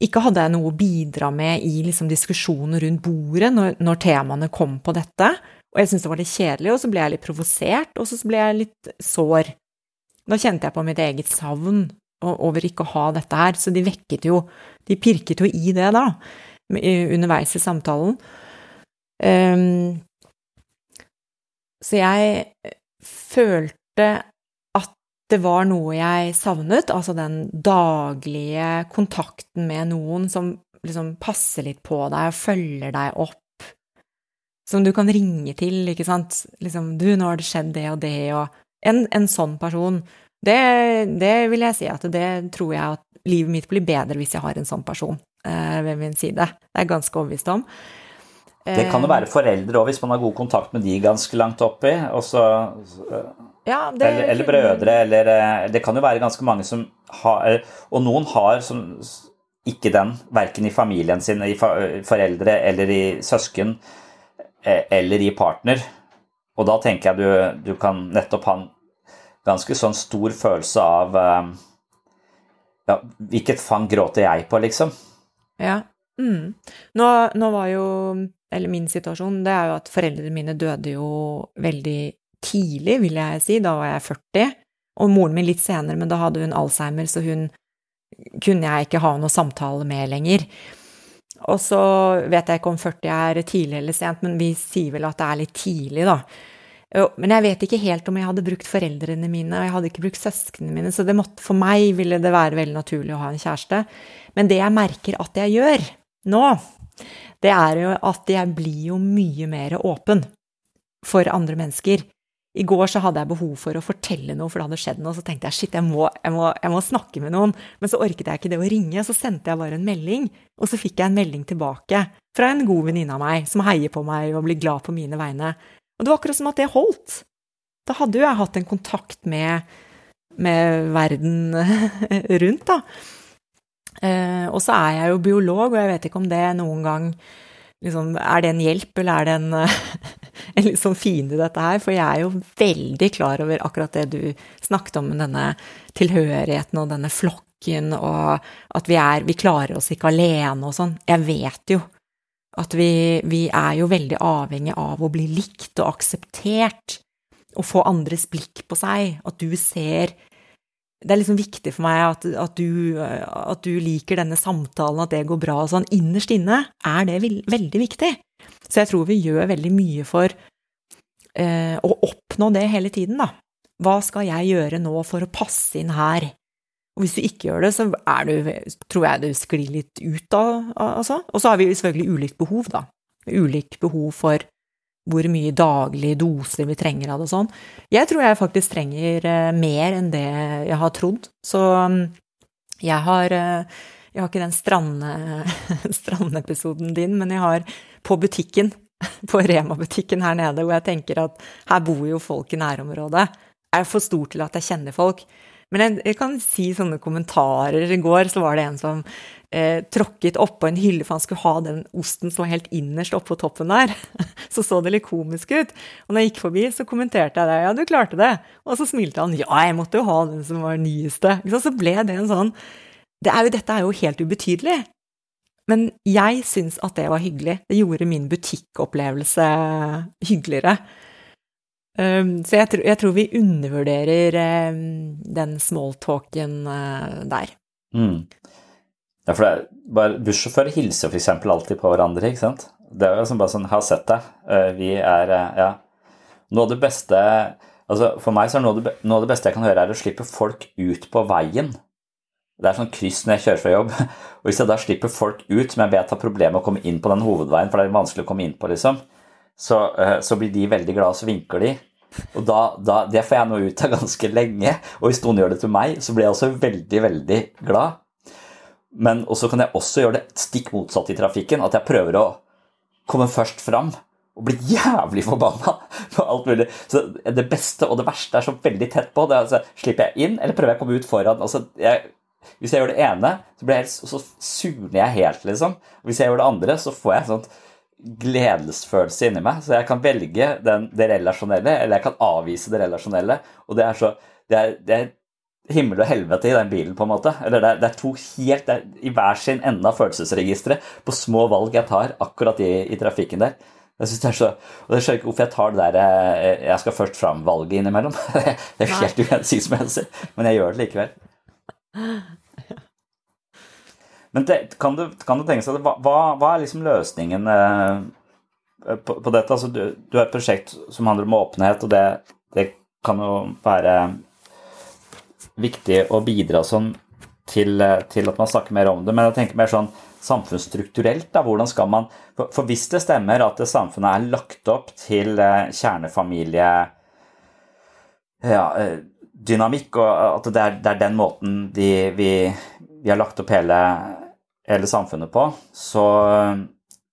ikke hadde noe å bidra med i liksom diskusjonen rundt bordet når, når temaene kom på dette. Og jeg syntes det var litt kjedelig, og så ble jeg litt provosert, og så ble jeg litt sår. Da kjente jeg på mitt eget savn over ikke å ha dette her, så de vekket jo De pirket jo i det, da, underveis i samtalen. Um, så jeg følte at det var noe jeg savnet, altså den daglige kontakten med noen som liksom passer litt på deg og følger deg opp som du kan ringe til, ikke sant. Liksom 'Du, nå har det skjedd det og det', og En, en sånn person. Det, det, vil jeg si at det tror jeg at livet mitt blir bedre hvis jeg har en sånn person eh, ved min side. Det er jeg ganske overbevist om. Det kan jo være foreldre òg, hvis man har god kontakt med de ganske langt oppi. Også, ja, det, eller, eller, brødre, eller eh, Det kan jo være ganske mange som har Og noen har som, ikke den, verken i familien sin, i foreldre eller i søsken Eh, eller i partner. Og da tenker jeg du, du kan nettopp ha en ganske sånn stor følelse av eh, ja, hvilket fang gråter jeg på, liksom? Ja. Mm. Nå, nå, var jo Eller min situasjon, det er jo at foreldrene mine døde jo veldig tidlig, vil jeg si. Da var jeg 40. Og moren min litt senere, men da hadde hun alzheimer, så hun kunne jeg ikke ha noe samtale med lenger. Og så vet jeg ikke om 40 er tidlig eller sent, men vi sier vel at det er litt tidlig, da. Men jeg vet ikke helt om jeg hadde brukt foreldrene mine, og jeg hadde ikke brukt søsknene mine, så måtte, for meg ville det være veldig naturlig å ha en kjæreste. Men det jeg merker at jeg gjør nå, det er jo at jeg blir jo mye mer åpen for andre mennesker. I går så hadde jeg behov for å fortelle noe, for det hadde skjedd noe. Så tenkte jeg shit, jeg må, jeg, må, jeg må, snakke med noen. Men så orket jeg ikke det å ringe, så sendte jeg bare en melding. Og så fikk jeg en melding tilbake fra en god venninne av meg, som heier på meg og blir glad på mine vegne. Og det var akkurat som at det holdt. Da hadde jo jeg hatt en kontakt med, med verden rundt, da. Eh, og så er jeg jo biolog, og jeg vet ikke om det noen gang liksom, Er det en hjelp, eller er det en en litt sånn fiende i dette her, for jeg er jo veldig klar over akkurat det du snakket om denne tilhørigheten og denne flokken, og at vi er Vi klarer oss ikke alene og sånn. Jeg vet jo at vi, vi er jo veldig avhengig av å bli likt og akseptert, og få andres blikk på seg, at du ser det er liksom viktig for meg at, at, du, at, du, liker denne samtalen, at det går bra og sånn. Innerst inne er det veldig viktig. Så jeg tror vi gjør veldig mye for eh, å oppnå det hele tiden, da. Hva skal jeg gjøre nå for å passe inn her? Og hvis du ikke gjør det, så du, tror jeg du sklir litt ut da, altså. Og så har vi selvfølgelig ulikt behov, da. Ulik behov for hvor mye daglige doser vi trenger av det og sånn. Jeg tror jeg faktisk trenger eh, mer enn det jeg har trodd. Så mm, jeg har eh, Jeg har ikke den strandepisoden strandepisoden din, men jeg har på butikken, på Rema-butikken her nede, hvor jeg tenker at her bor jo folk i nærområdet. Jeg er for stor til at jeg kjenner folk. Men jeg, kan si sånne kommentarer. I går så var det en som eh, tråkket oppå en hylle, for han skulle ha den osten som var helt innerst oppå toppen der. Så så det litt komisk ut. Og når jeg gikk forbi, så kommenterte jeg det. Ja, du klarte det. Og så smilte han. Ja, jeg måtte jo ha den som var nyeste. Så ble det en sånn det er jo, Dette er jo helt ubetydelig. Men jeg syns at det var hyggelig. Det gjorde min butikkopplevelse hyggeligere. Um, så jeg, tror vi undervurderer um, den smalltalken uh, der. Mm. Ja, for det er bare Bussjåfører hilser f.eks. alltid på hverandre, ikke sant? Det er jo liksom bare sånn 'Har sett deg'. Uh, vi er uh, Ja. Noe av det beste Altså, for meg så er det, noe av det beste jeg kan høre, er å slippe folk ut på veien. Det er sånn kryss når jeg kjører fra jobb. Og hvis jeg da slipper folk ut som jeg vet har problemer med å komme inn på den hovedveien, for det er vanskelig å komme inn på, liksom, så, så blir de veldig glade, og så vinker de. Og da, da, Det får jeg nå ut av ganske lenge, og hvis noen gjør det til meg, så blir jeg også veldig, veldig glad. Men så kan jeg også gjøre det stikk motsatt i trafikken, at jeg prøver å komme først fram og bli jævlig forbanna på alt mulig. Så det beste og det verste er så veldig tett på. Det altså, slipper jeg inn, eller prøver jeg å komme ut foran? Altså, jeg, hvis jeg gjør det ene, så, jeg, så surner jeg helt, liksom. Hvis jeg gjør det andre, så får jeg en sånn gledesfølelse inni meg. Så jeg kan velge den, det relasjonelle, eller jeg kan avvise det relasjonelle. Og det er så det er, det er himmel og helvete i den bilen, på en måte. Eller det er, det er to helt er i hver sin ende av følelsesregisteret på små valg jeg tar akkurat i, i trafikken der. Jeg synes det er så, og jeg skjønner ikke hvorfor jeg tar det der eh, jeg skal først fram-valget innimellom. Det er helt uhensiktsmessig, men jeg gjør det likevel. Men det, kan, du, kan, du, tenke seg hva, hva er liksom løsningen eh, på, på, dette? Altså, du, du, har et prosjekt som handler om åpenhet, og det, det kan jo være viktig å bidra sånn til, til, at man snakker mer om det. Men jeg tenker mer sånn samfunnsstrukturelt. Da, hvordan skal man, for, for hvis det stemmer at det samfunnet er lagt opp til eh, kjernefamilie ja, eh, dynamikk, og at det er, det er den måten de, vi, vi, har lagt opp hele, hele samfunnet på, så,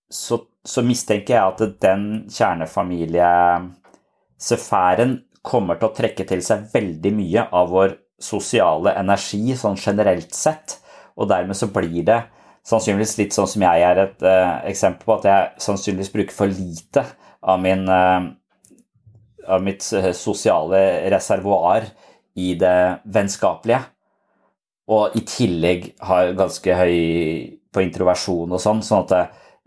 så, så, mistenker jeg at den kjernefamiliesfæren kommer til å trekke til seg veldig mye av vår sosiale energi sånn generelt sett, og dermed så blir det sannsynligvis litt sånn som jeg er et uh, eksempel på, at jeg sannsynligvis bruker for lite av, min, uh, av mitt uh, sosiale reservoar i det vennskapelige. Og i tillegg har ganske høy på introversjon og sånn, sånn at det,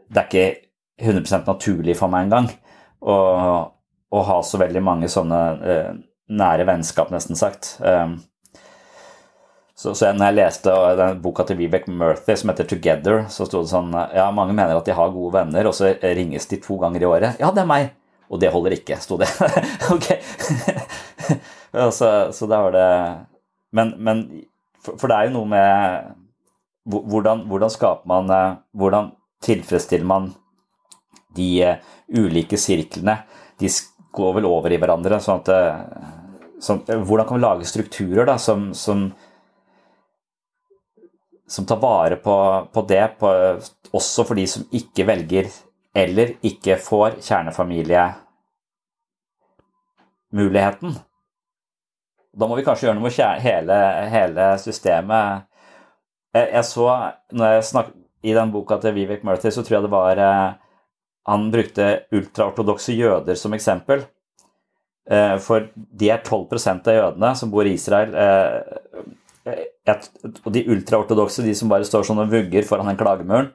det er ikke 100% naturlig for meg engang å, ha så veldig mange sånne nære vennskap, nesten sagt. Um, så, så når jeg leste den boka til Vibeke Murthy som heter 'Together', så sto det sånn Ja, mange mener at de har gode venner, og så ringes de to ganger i året. Ja, det er meg. Og det holder ikke, sto det. ok. Så, så da var det Men, men for, for, det er jo noe med hvordan, hvordan skaper man eh, Hvordan tilfredsstiller man de eh, ulike sirklene? De går vel over i hverandre. sånn at eh, sånn, Hvordan kan vi lage strukturer da, som, som som tar vare på, på det, på, også for de som ikke velger eller ikke får kjernefamiliemuligheten. Da må vi kanskje gjøre noe med hele, hele systemet. Jeg, jeg, så, jeg snakket, I den boka til Vivek Murthy så tror jeg det var eh, Han brukte ultraortodokse jøder som eksempel. Eh, for de er 12% av jødene som bor i Israel, eh, og de ultraortodokse, de som bare står sånn og vugger foran den klagemuren,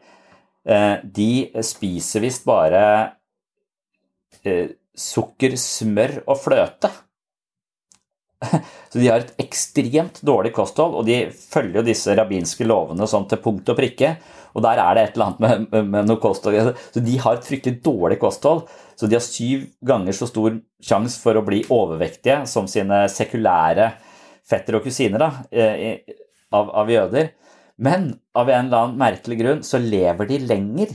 de spiser visst bare sukker, smør og fløte. Så de har et ekstremt dårlig kosthold, og de følger jo disse rabbinske lovene sånn til punkt og prikke. Og der er det et eller annet med, med noe kosthold. Så de har et fryktelig dårlig kosthold. Så de har syv ganger så stor sjanse for å bli overvektige som sine sekulære fetter og kusiner da, eh, av, av, jøder. Men av en eller annen merkelig grunn så lever de lenger.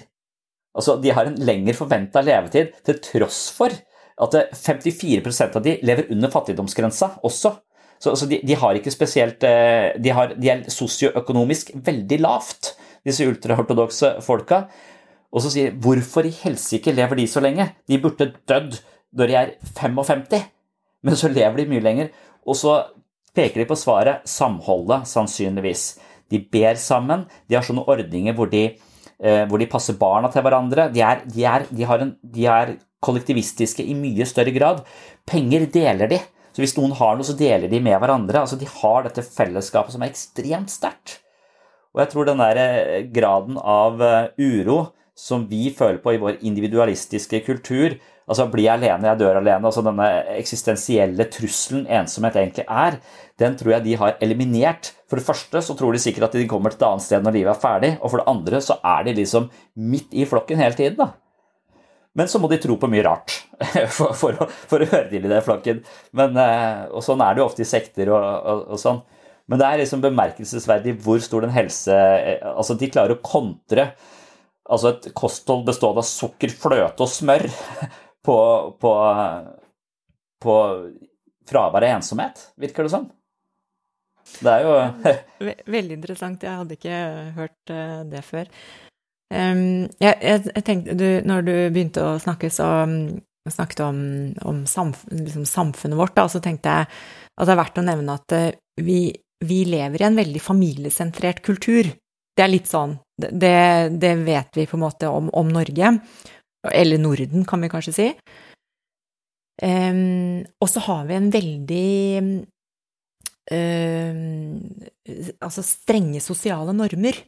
Altså, De har en lengre forventa levetid til tross for at 54% av de lever under fattigdomsgrensa også. Så altså, de, de, har ikke spesielt eh, De, har, de er sosioøkonomisk veldig lavt, disse ultraortodokse folka. Og så sier de hvorfor i helsike lever de så lenge? De burde dødd når de er 55, men så lever de mye lenger. Og så peker de på svaret samholdet, sannsynligvis. De ber sammen, de har sånne ordninger hvor de, eh, hvor de passer barna til hverandre. De er, de, er, de, en, de er, kollektivistiske i mye større grad. Penger deler de. Så hvis noen har noe, så deler de med hverandre. Altså, de har dette fellesskapet som er ekstremt sterkt. Og jeg tror den der eh, graden av eh, uro som vi føler på i vår individualistiske kultur, altså bli alene, jeg dør alene, altså denne eksistensielle trusselen ensomhet egentlig er, den tror jeg de har eliminert. For det første så tror de sikkert at de kommer til et annet sted når livet er ferdig, og for det andre så er de liksom midt i flokken hele tiden. da. Men så må de tro på mye rart for, for, å, for å, høre til i den flokken. Men, eh, og sånn er det jo ofte i sekter og, og, og sånn. Men det er liksom bemerkelsesverdig hvor stor den helse eh, Altså, de klarer å kontre altså et kosthold bestående av sukker, fløte og smør på, på, på fravær av ensomhet, virker det som. Det er jo Veldig interessant. Jeg hadde ikke hørt eh, det før. Um, jeg, jeg, tenkte, du, når du begynte å snakke, så snakket om, om samf liksom samfunnet vårt, da, så tenkte jeg at det er verdt å nevne at eh, vi, vi lever i en veldig familiesentrert kultur. Det er litt sånn Det, det vet vi på en måte om, om, Norge. Eller Norden, kan vi kanskje si. Um, og så har vi en veldig um, Altså strenge sosiale normer.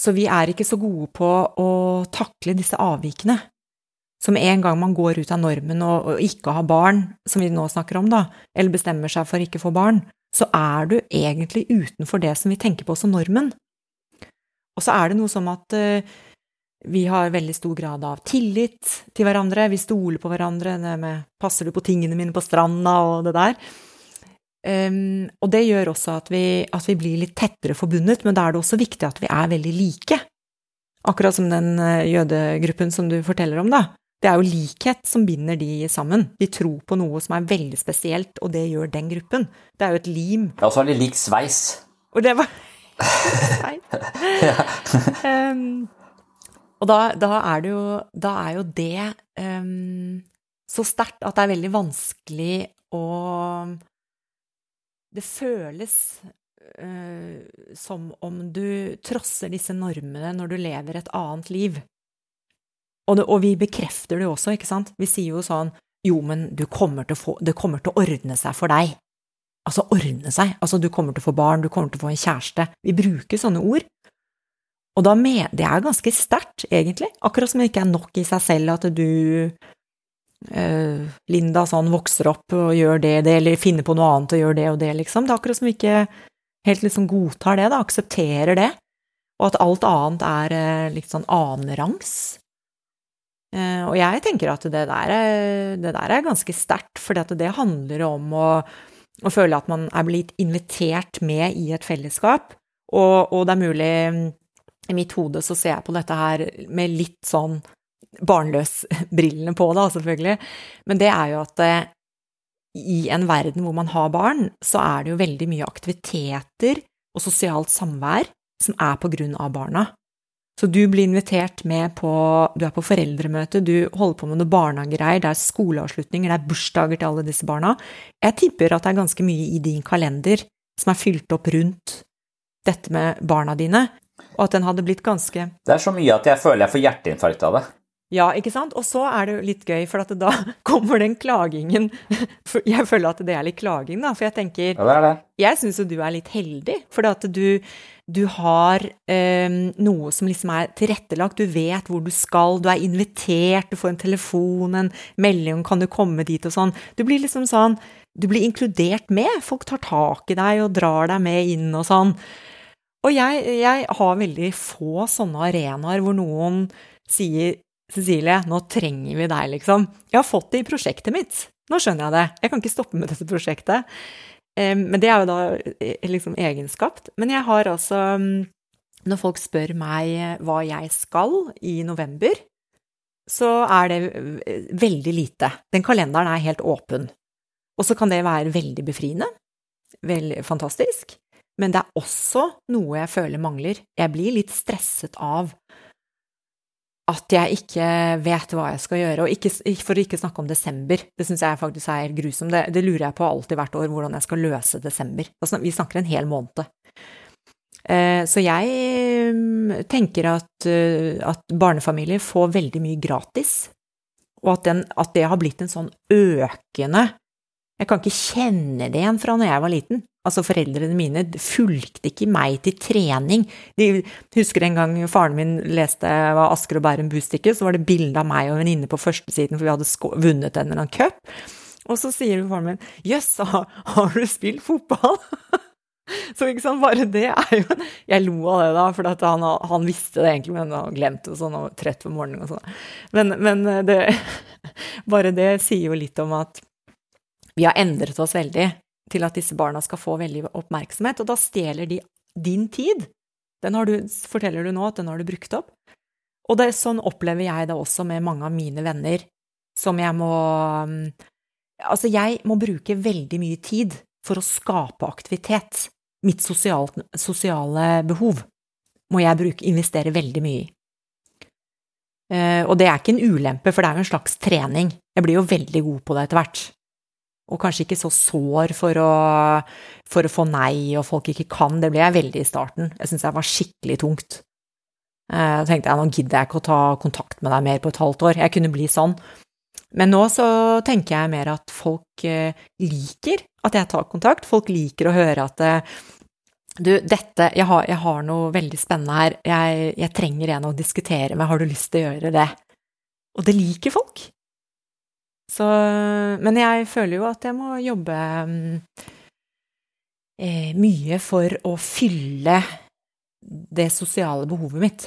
Så vi er ikke så gode på å takle disse avvikene. Som en gang man går ut av normen og, og ikke har barn, som vi nå snakker om, da, eller bestemmer seg for ikke å få barn, så er du egentlig utenfor det som vi tenker på som normen. Og så er det noe som at uh, vi har veldig stor grad av tillit til hverandre, vi stoler på hverandre, med 'passer du på tingene mine på stranda' og det der. Um, og det gjør også at vi, at vi, blir litt tettere forbundet, men da er det også viktig at vi er veldig like. Akkurat som den eh, jødegruppen som du forteller om, da. Det er jo likhet som binder de sammen. De tror på noe som er veldig spesielt, og det gjør den gruppen. Det er jo et lim. Ja, og så har de lik sveis. Og det var Sveis. um, og da, da, er det jo Da er jo det um, så sterkt at det er veldig vanskelig å det føles uh, som om du trosser disse normene når du lever et annet liv. Og, det, og, vi bekrefter det også, ikke sant? Vi sier jo sånn jo, men kommer få, det kommer til å ordne seg for deg. Altså ordne seg. Altså, du kommer til å få barn, du kommer til å få en kjæreste. Vi bruker sånne ord. Og da med, det er ganske sterkt, egentlig. Akkurat som det ikke er nok i seg selv at du uh, Linda sånn vokser opp og gjør det, det, eller finner på noe annet og gjør det og det, liksom. Det er akkurat som vi ikke helt liksom godtar det, da, aksepterer det, og at alt annet er uh, litt sånn annenrangs. Uh, og jeg tenker at det der er, det der er ganske sterkt, for det handler om å, å, føle at man er blitt invitert med i et fellesskap, og, og det er mulig i mitt hode så ser jeg på dette her med litt sånn barnløs-brillene på, da, selvfølgelig. Men det er jo at eh, i en verden hvor man har barn, så er det jo veldig mye aktiviteter og sosialt samvær som er på grunn av barna. Så du blir invitert med på Du er på foreldremøte, du holder på med noe barnehagegreier, det er skoleavslutninger, det er bursdager til alle disse barna. Jeg tipper at det er ganske mye i din kalender som er fylt opp rundt dette med barna dine, og at den hadde blitt ganske Det er så mye at jeg føler jeg får hjerteinfarkt av det. Ja, ikke sant? Og så er det litt gøy, for da kommer den klagingen Jeg føler at det er litt klaging, da, for jeg tenker ja, det er det. Jeg syns jo du er litt heldig, for at du, du har eh, noe som liksom er tilrettelagt, du vet hvor du skal, du er invitert, du får en telefon, en melding 'kan du komme dit', og sånn. Du blir liksom sånn Du blir inkludert med, folk tar tak i deg og drar deg med inn og sånn. Og jeg, jeg har veldig få sånne arenaer hvor noen sier Cecilie, nå trenger vi deg, liksom. Jeg har fått det i prosjektet mitt. Nå skjønner jeg det. Jeg kan ikke stoppe med dette prosjektet. Men det er jo da eh, liksom egenskapt. Men jeg har altså mm, Når folk spør meg hva jeg skal i november, så er det eh, veldig lite. Den kalenderen er helt åpen. Og så kan det være veldig befriende. Veldig fantastisk. Men det er også noe jeg føler mangler. Jeg blir litt stresset av at jeg ikke vet hva jeg skal gjøre. Og ikke, for å ikke snakke om desember, det syns jeg faktisk er grusomt. Det, det, lurer jeg på alltid hvert år, hvordan jeg skal løse desember. Vi snakker en hel måned. Eh, så jeg mm, tenker at, eh, at barnefamilier får veldig mye gratis, og at, den, at det har blitt en sånn økende Jeg kan ikke kjenne det igjen fra når jeg var liten. Altså, foreldrene mine fulgte ikke meg til trening. De husker en gang faren min leste hva Asker og Bærum Bustikke, så var det bilde av meg og en venninne på førstesiden, for vi hadde vunnet en eller annen cup. Og så sier faren min 'jøss, har du spilt fotball?' Så ikke sant, bare det er jo Jeg lo av det da, for han, han, visste det egentlig, men han glemte det sånn og trett på morgenen og sånn. Men, men det Bare det sier jo litt om at vi har endret oss veldig til at disse barna skal få veldig oppmerksomhet, og da stjeler de din tid. Den du, forteller du nå at den har du brukt opp. Og det, sånn opplever jeg det også med mange av mine venner, som jeg må Altså, jeg må bruke veldig mye tid for å skape aktivitet. Mitt sosialt, sosiale behov må jeg bruke, investere veldig mye i. Eh, og det er ikke en ulempe, for det er jo en slags trening. Jeg blir jo veldig god på det etter hvert og kanskje ikke så sår for å, for å, få nei og folk ikke kan. Det ble jeg veldig i starten. Jeg syntes jeg var skikkelig tungt. Eh, da tenkte jeg nå gidder jeg ikke å ta kontakt med deg mer på et halvt år. Jeg kunne bli sånn. Men nå så tenker jeg mer at folk eh, liker at jeg tar kontakt. Folk liker å høre at eh, du, dette jeg har, jeg har, noe veldig spennende her. Jeg, jeg trenger en å diskutere med. Har du lyst til å gjøre det? Og det liker folk. Så Men jeg føler jo at jeg må jobbe eh, mye for å fylle det sosiale behovet mitt.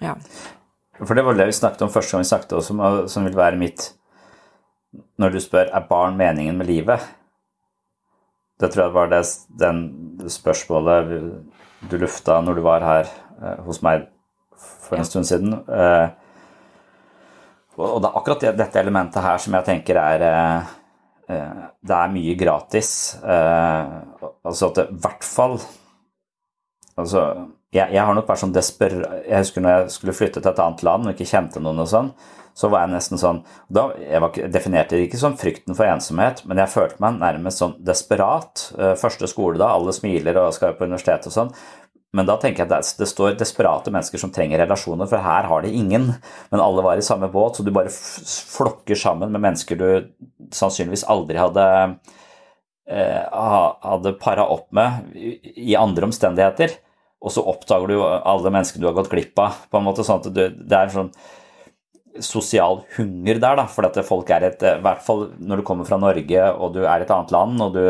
Ja. For det var det vi snakket om første gang vi snakket, og som, som vil være mitt Når du spør er barn meningen med livet? Det tror jeg var det den spørsmålet du lufta når du var her eh, hos meg for en stund siden. Eh, og det er akkurat dette elementet her som jeg tenker er eh, Det er mye gratis. Altså at det i hvert fall Altså jeg, jeg, har nok vært sånn desperat Jeg husker når jeg skulle flytte til et annet land og ikke kjente noen og sånn, så var jeg nesten sånn da, Jeg var, definerte det ikke som frykten for ensomhet, men jeg følte meg nærmest sånn desperat. Eh, første skole da, alle smiler og skal på universitet og sånn. Men da tenker jeg at det står desperate mennesker som trenger relasjoner, for her har de ingen. Men alle var i samme båt, så du bare flokker sammen med mennesker du sannsynligvis aldri hadde eh, hadde para opp med i andre omstendigheter og så oppdager du alle menneskene du har gått glipp av. på en måte sånn at du, Det er en sånn sosial hunger der, da, for at folk er et I hvert fall når du kommer fra Norge og du er i et annet land, og, du,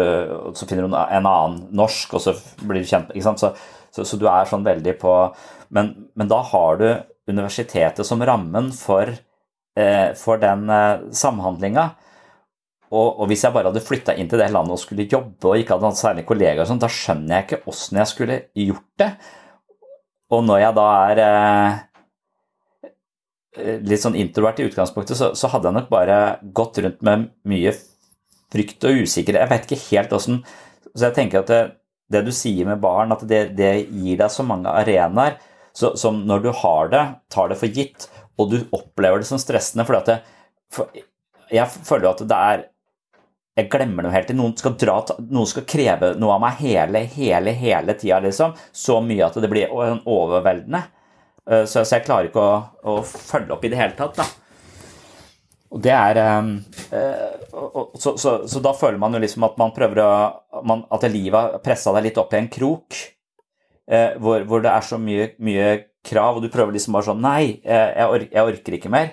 og så finner du en annen norsk, og så blir du kjent ikke sant? Så, så, så du er sånn veldig på men, men, da har du universitetet som rammen for, eh, for den eh, samhandlinga. Og, og, hvis jeg bare hadde flytta inn til det landet og skulle jobbe og ikke hadde hatt særlig kollegaer, sånn, da skjønner jeg ikke åssen jeg skulle gjort det. Og når jeg da er eh, litt sånn introvert i utgangspunktet, så, så, hadde jeg nok bare gått rundt med mye frykt og usikkerhet. Jeg vet ikke helt åssen Så jeg tenker at det, det, du sier med barn, at det, det gir deg så mange arenaer som når du har det, tar det for gitt, og du opplever det som stressende fordi at det, for, Jeg føler jo at det er jeg glemmer noe helt til. Noen skal, dra, noen skal kreve noe av meg hele, hele, hele tida, liksom. Så mye at det blir overveldende. Eh, så, jeg klarer ikke å, å, følge opp i det hele tatt, da. Og det er øh, så, så, så, da føler man jo liksom at man prøver å At livet har pressa deg litt opp i en krok øh, hvor, hvor, det er så mye, mye, krav, og du prøver liksom bare sånn Nei, jeg, or jeg orker ikke mer.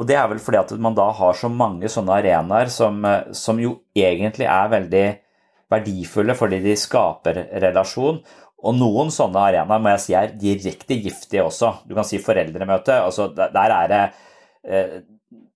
Og det er vel fordi at man da har så mange sånne arenaer som, eh, som jo egentlig er veldig verdifulle fordi de skaper relasjon. Og noen sånne arenaer må jeg si er direkte giftige også. Du kan si foreldremøte. altså Der er det eh,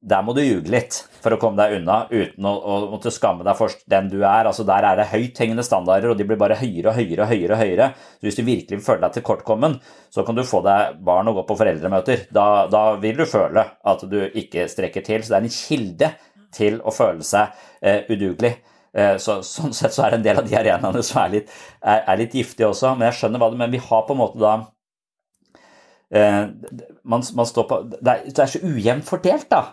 der må du ljuge litt for å komme deg unna uten å, å måtte skamme deg for den du er. Altså Der er det høythengende standarder, og de blir bare høyere og høyere. og høyere høyere. Så Hvis du virkelig føler deg tilkortkommen, så kan du få deg barn og gå på foreldremøter. Da, da, vil du føle at du ikke strekker til. Så det er en kilde til å føle seg eh, udugelig. Eh, så, sånn sett så er det en del av de arenaene som er litt, er, er litt giftige også. Men jeg skjønner hva du mener. Vi har på en måte da eh, man, man, på, det er, det er så ujevnt fordelt, da.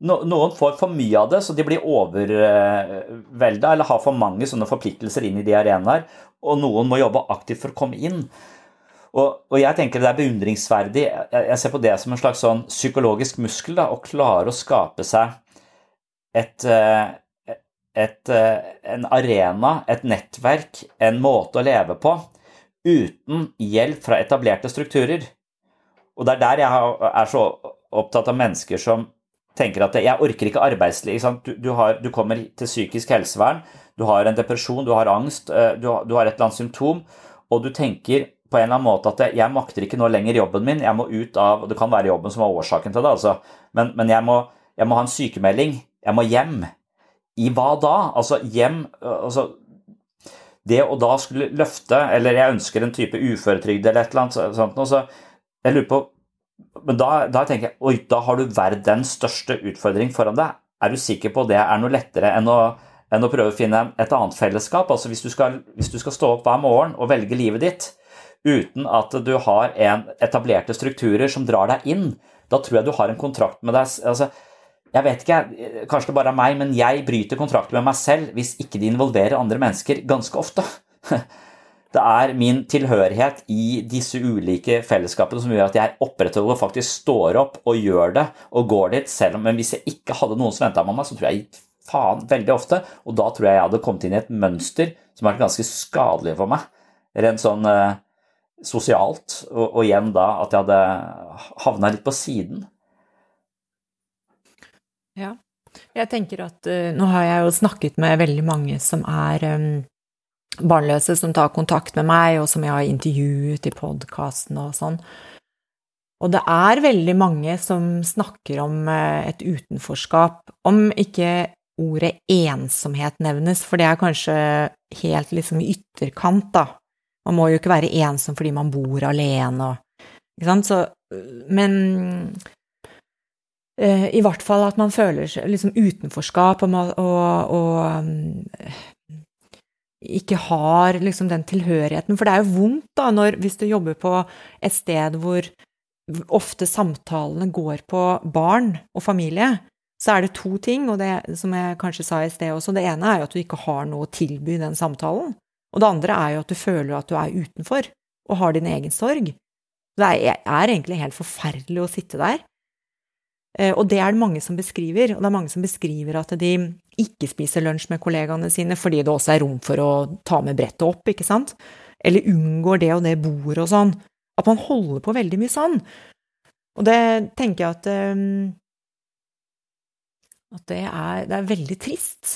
Noen får for mye av det, så de blir overvelda eller har for mange sånne forpliktelser inn i de arenaer. Og noen må jobbe aktivt for å komme inn. Og, og jeg tenker det er beundringsverdig. Jeg, ser på det som en slags sånn psykologisk muskel. Da, å klare å skape seg et, et, et, eh, en arena, et nettverk, en måte å leve på uten hjelp fra etablerte strukturer. Og det er der jeg er så opptatt av mennesker som tenker at jeg orker ikke arbeidsliv. Du, du, du, kommer til psykisk helsevern, du har en depresjon, du har angst, eh, du du har et eller annet symptom, og du tenker på en eller annen måte at jeg makter ikke nå lenger jobben min, jeg må ut av Det kan være jobben som er årsaken til det, altså, men, men jeg, må, jeg, må, ha en sykemelding. Jeg må hjem. I hva da? Altså hjem altså, Det å da skulle løfte, eller jeg ønsker en type uføretrygd eller et eller annet sånt, så jeg lurer på men da, da, tenker jeg oi, da har du verdens største utfordring foran deg. Er du sikker på det er noe lettere enn å, enn å prøve å finne et annet fellesskap? Altså hvis du, skal, hvis du skal stå opp hver morgen og velge livet ditt uten at du har en etablerte strukturer som drar deg inn, da tror jeg du har en kontrakt med deg altså, jeg vet ikke, Kanskje det bare er meg, men jeg bryter kontrakten med meg selv hvis ikke de involverer andre mennesker ganske ofte. Det er min tilhørighet i disse ulike fellesskapene som gjør at jeg opprettholder og faktisk står opp og gjør det og går dit, selv om men hvis jeg ikke hadde noen som venta på meg, så tror jeg faen veldig ofte, og da tror jeg jeg hadde kommet inn i et mønster som er ganske skadelig for meg, rent sånn eh, sosialt, og, og, igjen da at jeg hadde havna litt på siden. Ja, jeg tenker at uh, nå har jeg jo snakket med veldig mange som er um, barnløse som tar kontakt med meg, og som jeg har intervjuet i podkasten og sånn. Og det er veldig mange som snakker om eh, et utenforskap, om ikke ordet ensomhet nevnes, for det er kanskje helt liksom i ytterkant, da. Man må jo ikke være ensom fordi man bor alene og Ikke sant, så Men uh, i hvert fall at man føler liksom utenforskap og, og, og ikke har liksom den tilhørigheten. For det er jo vondt, da, når, hvis du jobber på et sted hvor ofte samtalene går på barn og familie, så er det to ting, og det som jeg kanskje sa i sted også. Det ene er jo at du ikke har noe å tilby den samtalen. Og det andre er jo at du føler at du er utenfor, og har din egen sorg. Det er, er egentlig helt forferdelig å sitte der. Eh, og det er det mange som beskriver, og det er mange som beskriver at de ikke spiser lunsj med kollegaene sine fordi det også er rom for å ta med brettet opp, ikke sant, eller unngår det og det bordet og sånn. At man holder på veldig mye sånn. Og det tenker jeg at um, at det er, det er, veldig trist.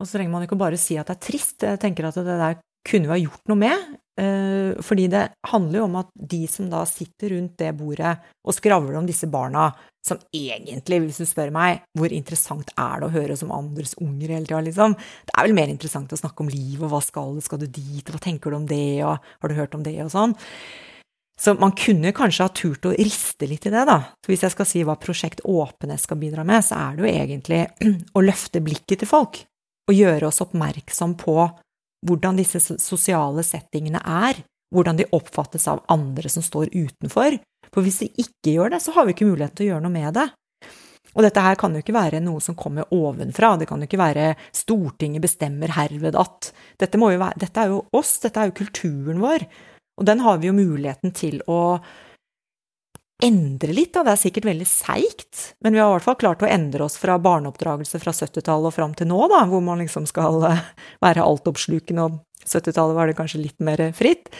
Og så trenger man ikke bare si at det er trist, jeg tenker at det der kunne vi ha gjort noe med. Eh, fordi det handler jo om at de som da sitter rundt det bordet og skravler om disse barna, som egentlig, hvis du spør meg, hvor interessant er det å høre som andres unger hele tida, liksom? Det er vel mer interessant å snakke om livet, og hva skal du, skal du dit, hva tenker du om det, og har du hørt om det, og sånn. Så man kunne kanskje ha turt å riste litt i det, da. Så hvis jeg skal si hva Prosjekt Åpenhet skal bidra med, så er det jo egentlig å løfte blikket til folk, og gjøre oss oppmerksom på hvordan disse sosiale settingene er, hvordan de oppfattes av andre som står utenfor. For hvis de ikke gjør det, så har vi ikke mulighet til å gjøre noe med det. Og dette her kan jo ikke være noe som kommer ovenfra, det kan jo ikke være Stortinget bestemmer herved at dette, være, dette er jo oss, dette er jo kulturen vår, og den har vi jo muligheten til å endre litt, da. Det er sikkert veldig seigt, men vi har i hvert fall klart å endre oss fra barneoppdragelse fra 70-tallet og fram til nå, da, hvor man liksom skal eh, være altoppslukende, og 70-tallet var det kanskje litt mer fritt.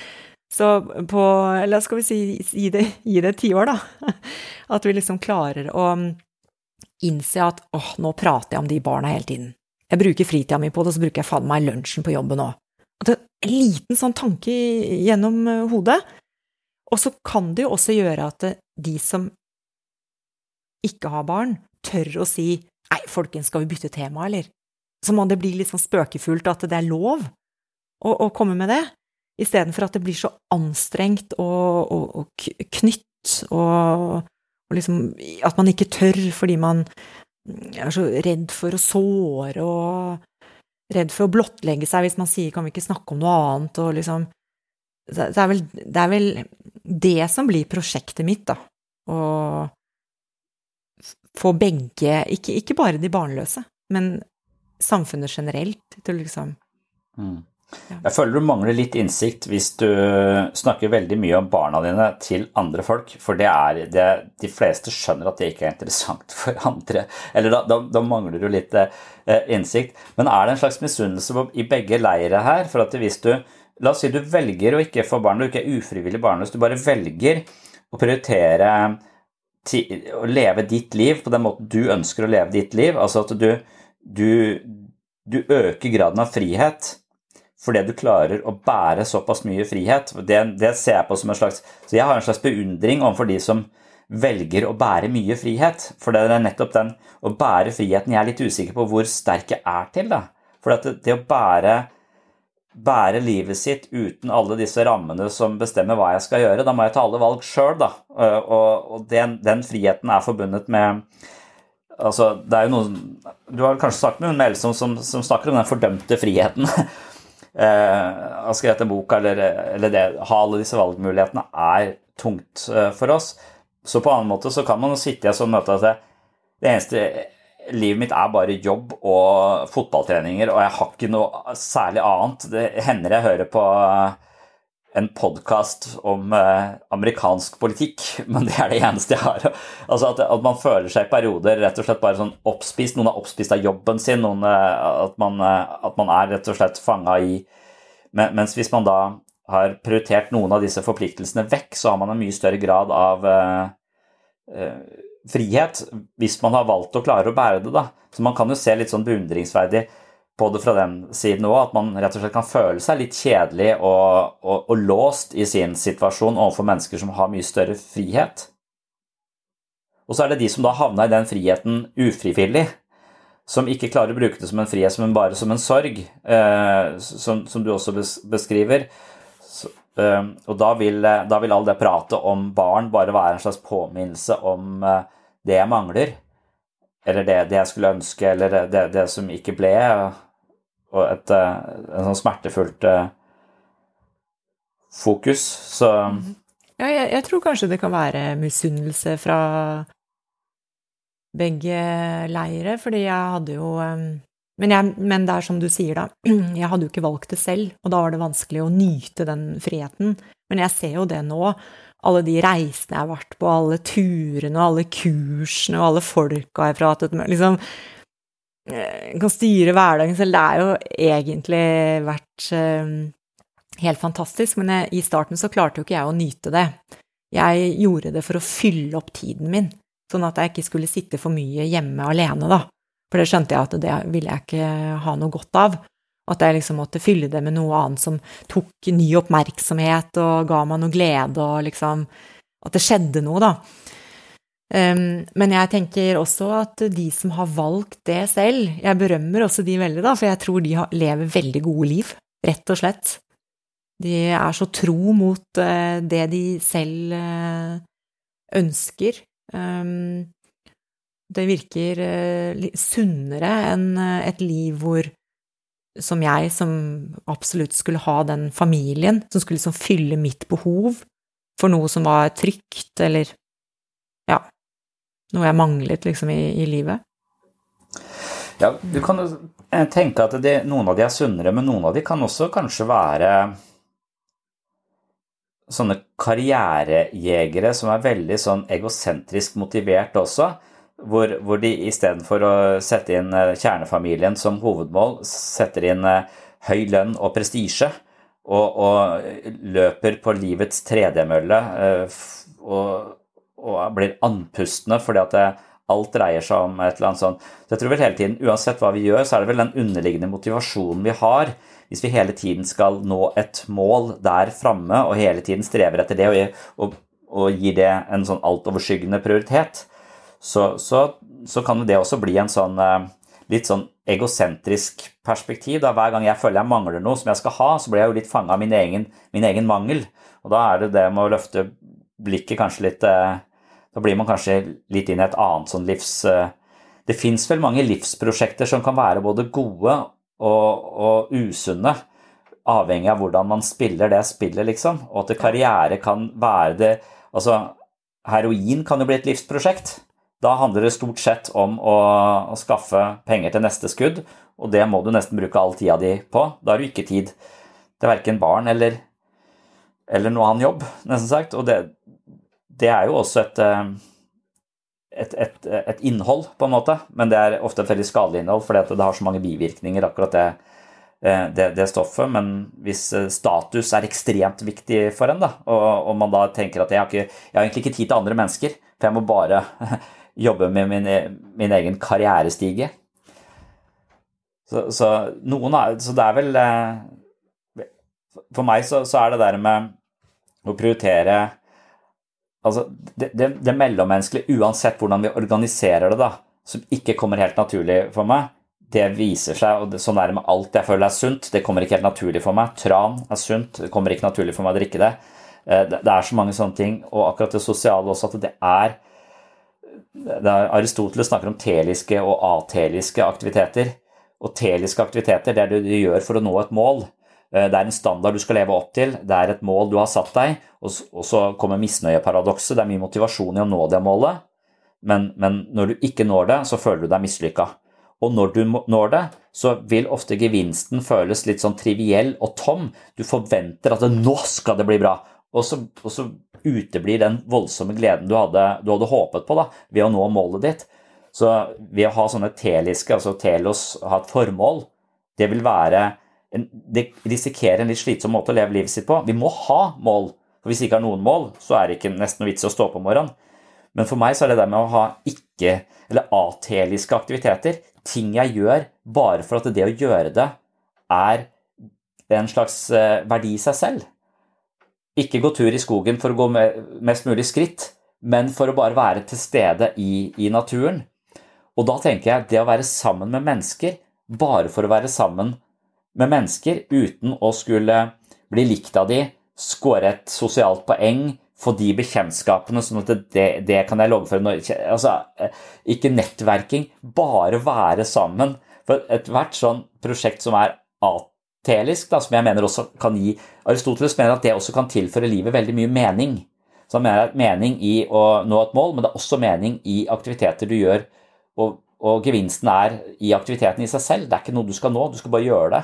Så på Eller skal vi si gi det, gi det ti år, da. At vi liksom klarer å innse at åh, nå prater jeg om de barna hele tiden. Jeg bruker fritida mi på det, og så bruker jeg faen meg lunsjen på jobben òg. En liten sånn tanke gjennom eh, hodet. Og så kan det jo også gjøre at de som ikke har barn, tør å si nei, folkens, skal vi bytte tema, eller? Så må det bli litt sånn spøkefullt at det er lov å, å komme med det, istedenfor at det blir så anstrengt og, og, og knytt og, og liksom At man ikke tør fordi man er så redd for å såre og redd for å blottlegge seg hvis man sier 'kan vi ikke snakke om noe annet', og liksom det er, vel, det er vel det som blir prosjektet mitt, da. Å få begge, ikke, ikke, bare de barnløse, men samfunnet generelt, til liksom mm. Jeg føler du mangler litt innsikt hvis du snakker veldig mye om barna dine til andre folk, for det er det, De fleste skjønner at det ikke er interessant for andre. Eller da, da, da mangler du litt eh, innsikt. Men er det en slags misunnelse i begge leire her? For at hvis du La oss si du velger å ikke få barn, du ikke er ufrivillig barnløs, du bare velger å prioritere å leve ditt liv på den måten du ønsker å leve ditt liv. Altså at du, du, du øker graden av frihet fordi du klarer å bære såpass mye frihet. Det, det, ser jeg på som en slags Så jeg har en slags beundring overfor de som velger å bære mye frihet. For det er nettopp den å bære friheten jeg er litt usikker på hvor sterk jeg er til. da. For det, det å bære bære livet sitt uten alle disse rammene som bestemmer hva jeg skal gjøre. Da må jeg ta alle valg sjøl, da. Og, og den, den, friheten er forbundet med Altså, det er jo noe Du har kanskje snakket med Else som, som, som, snakker om den fordømte friheten. eh, har skrevet en bok, eller, eller det ha alle disse valgmulighetene er tungt eh, for oss. Så på en annen måte så kan man sitte i et sånt møte at det, det eneste livet mitt er bare jobb og fotballtreninger, og jeg har ikke noe særlig annet. Det hender jeg hører på en podkast om eh, amerikansk politikk, men det er det eneste jeg har. Altså at, at, man føler seg i perioder rett og slett bare sånn oppspist. Noen er oppspist av jobben sin, noen, eh, at, man, eh, at man er rett og slett fanga i Mens hvis man da har prioritert noen av disse forpliktelsene vekk, så har man en mye større grad av frihet hvis man har valgt å klare å bære det. da. Så man kan jo se litt sånn beundringsverdig på det fra den siden òg, at man rett og slett kan føle seg litt kjedelig og, og, og, låst i sin situasjon overfor mennesker som har mye større frihet. Og så er det de som da havna i den friheten ufrivillig, som ikke klarer å bruke det som en frihet, men bare som en sorg, eh, som, som, du også beskriver. Ehm, og da vil, eh, da vil all det pratet om barn bare være en slags påminnelse om eh, det jeg mangler, eller det, det jeg skulle ønske, eller det, det, som ikke ble, og et, eh, en sånn smertefullt fokus. Så Ja, jeg, jeg tror kanskje det kan være misunnelse fra begge leire, fordi jeg hadde jo ehm, men, jeg, men, det er som du sier, da. Jeg hadde jo ikke valgt det selv, og da var det vanskelig å nyte den friheten. Men jeg ser jo det nå. Alle de reisene jeg har vært på, alle turene og alle kursene og alle folka jeg har pratet med. Liksom kan styre hverdagen selv. Det er jo egentlig vært um, helt fantastisk, men jeg, i starten så klarte jo ikke jeg å nyte det. Jeg gjorde det for å fylle opp tiden min, sånn at jeg ikke skulle sitte for mye hjemme alene, da. For det skjønte jeg at det ville jeg ikke ha noe godt av. At jeg liksom måtte fylle det med noe annet som tok ny oppmerksomhet og ga meg noe glede og liksom At det skjedde noe, da. Um, men jeg tenker også at de som har valgt det selv Jeg berømmer også de veldig, da, for jeg tror de har, lever veldig gode liv, rett og slett. De er så tro mot uh, det de selv uh, ønsker. Um, det virker uh, sunnere enn et liv hvor som jeg, som absolutt skulle ha den familien, som skulle liksom fylle mitt behov for noe som var trygt, eller ja, noe jeg manglet liksom i, i livet. Ja, du kan jo tenke at det, noen av de er sunnere, men noen av de kan også kanskje være sånne karrierejegere som er veldig sånn egosentrisk motivert også. Hvor, hvor de istedenfor å sette inn eh, kjernefamilien som hovedmål, setter inn eh, høy lønn og prestisje. Og, og, løper på livets tredemølle eh, og, og, blir andpustne fordi at det, alt dreier seg om et eller annet sånt. Så jeg tror vel hele tiden, Uansett hva vi gjør, så er det vel den underliggende motivasjonen vi har hvis vi hele tiden skal nå et mål der framme og hele tiden strever etter det og, og, og gir det en sånn altoverskyggende prioritet, så, så, så, kan det også bli en sånn eh, litt sånn egosentrisk perspektiv. Da. Hver gang jeg føler jeg mangler noe som jeg skal ha, så blir jeg jo litt fanga av min egen, min egen, mangel. Og da er det det med å løfte blikket kanskje litt eh, Da blir man kanskje litt inn i et annet sånn livs... Eh, det fins vel mange livsprosjekter som kan være både gode og, og usunne, avhengig av hvordan man spiller det spillet, liksom. Og at karriere kan være det Altså, heroin kan jo bli et livsprosjekt. Da handler det stort sett om å, å, skaffe penger til neste skudd, og det må du nesten bruke all tida di på. Da har du ikke tid til verken barn eller, eller noe annen jobb, nesten sagt. Og det, det er jo også et eh, et, et, et, innhold, på en måte, men det er ofte et veldig skadelig innhold fordi det har så mange bivirkninger, akkurat det, eh, det, det, stoffet. Men hvis eh, status er ekstremt viktig for en, da, og, og man da tenker at jeg har, ikke, jeg har, egentlig ikke tid til andre mennesker, for jeg må bare jobbe med min, min egen karrierestige. Så, så, er, så, det er vel eh, For meg så, så er det der med å prioritere altså, det, det, det mellommenneskelige, uansett hvordan vi organiserer det, da, som ikke kommer helt naturlig for meg, det viser seg, og sånn er det med alt jeg føler er sunt. Det kommer ikke helt naturlig for meg. Tran er sunt, det kommer ikke naturlig for meg å drikke det. Eh, det, er så mange sånne ting, og akkurat det sosiale også, at det er Aristoteles snakker om teliske og ateliske aktiviteter. Og teliske aktiviteter det er det du gjør for å nå et mål. Eh, det er en standard du skal leve opp til, det er et mål du har satt deg, og så kommer misnøyeparadokset. Det er mye motivasjon i å nå det målet, men, men når du ikke når det, så føler du deg mislykka. Og når du når det, så vil ofte gevinsten føles litt sånn triviell og tom. Du forventer at det, 'nå skal det bli bra', og så, og så uteblir den voldsomme gleden du hadde, du hadde håpet på da, ved å nå målet ditt. Så ved å ha sånne teliske, altså telos, ha et formål, det vil være det risikerer en litt slitsom måte å leve livet sitt på. Vi må ha mål. For Hvis vi ikke har noen mål, så er det ikke nesten noe vits i å stå på morgenen. Men for meg så er det det med å ha ikke- eller ateliske aktiviteter, ting jeg gjør bare for at det å gjøre det er en slags eh, verdi i seg selv. Ikke gå tur i skogen for å gå mest mulig skritt, men for å bare være til stede i, i naturen. Og da tenker jeg det å være sammen med mennesker bare for å være sammen med mennesker uten å skulle bli likt av de, score et sosialt poeng, få de bekjentskapene, sånn at det, det kan jeg loggføre altså, eh, Ikke nettverking, bare være sammen. For ethvert sånn prosjekt som er atelisk, da, som jeg mener også kan gi Aristoteles mener at det også kan tilføre livet veldig mye mening. Så han mener mening i å nå et mål, men det er også mening i aktiviteter du gjør. Og, og gevinsten er i aktiviteten i seg selv. Det er ikke noe du skal nå, du skal bare gjøre det.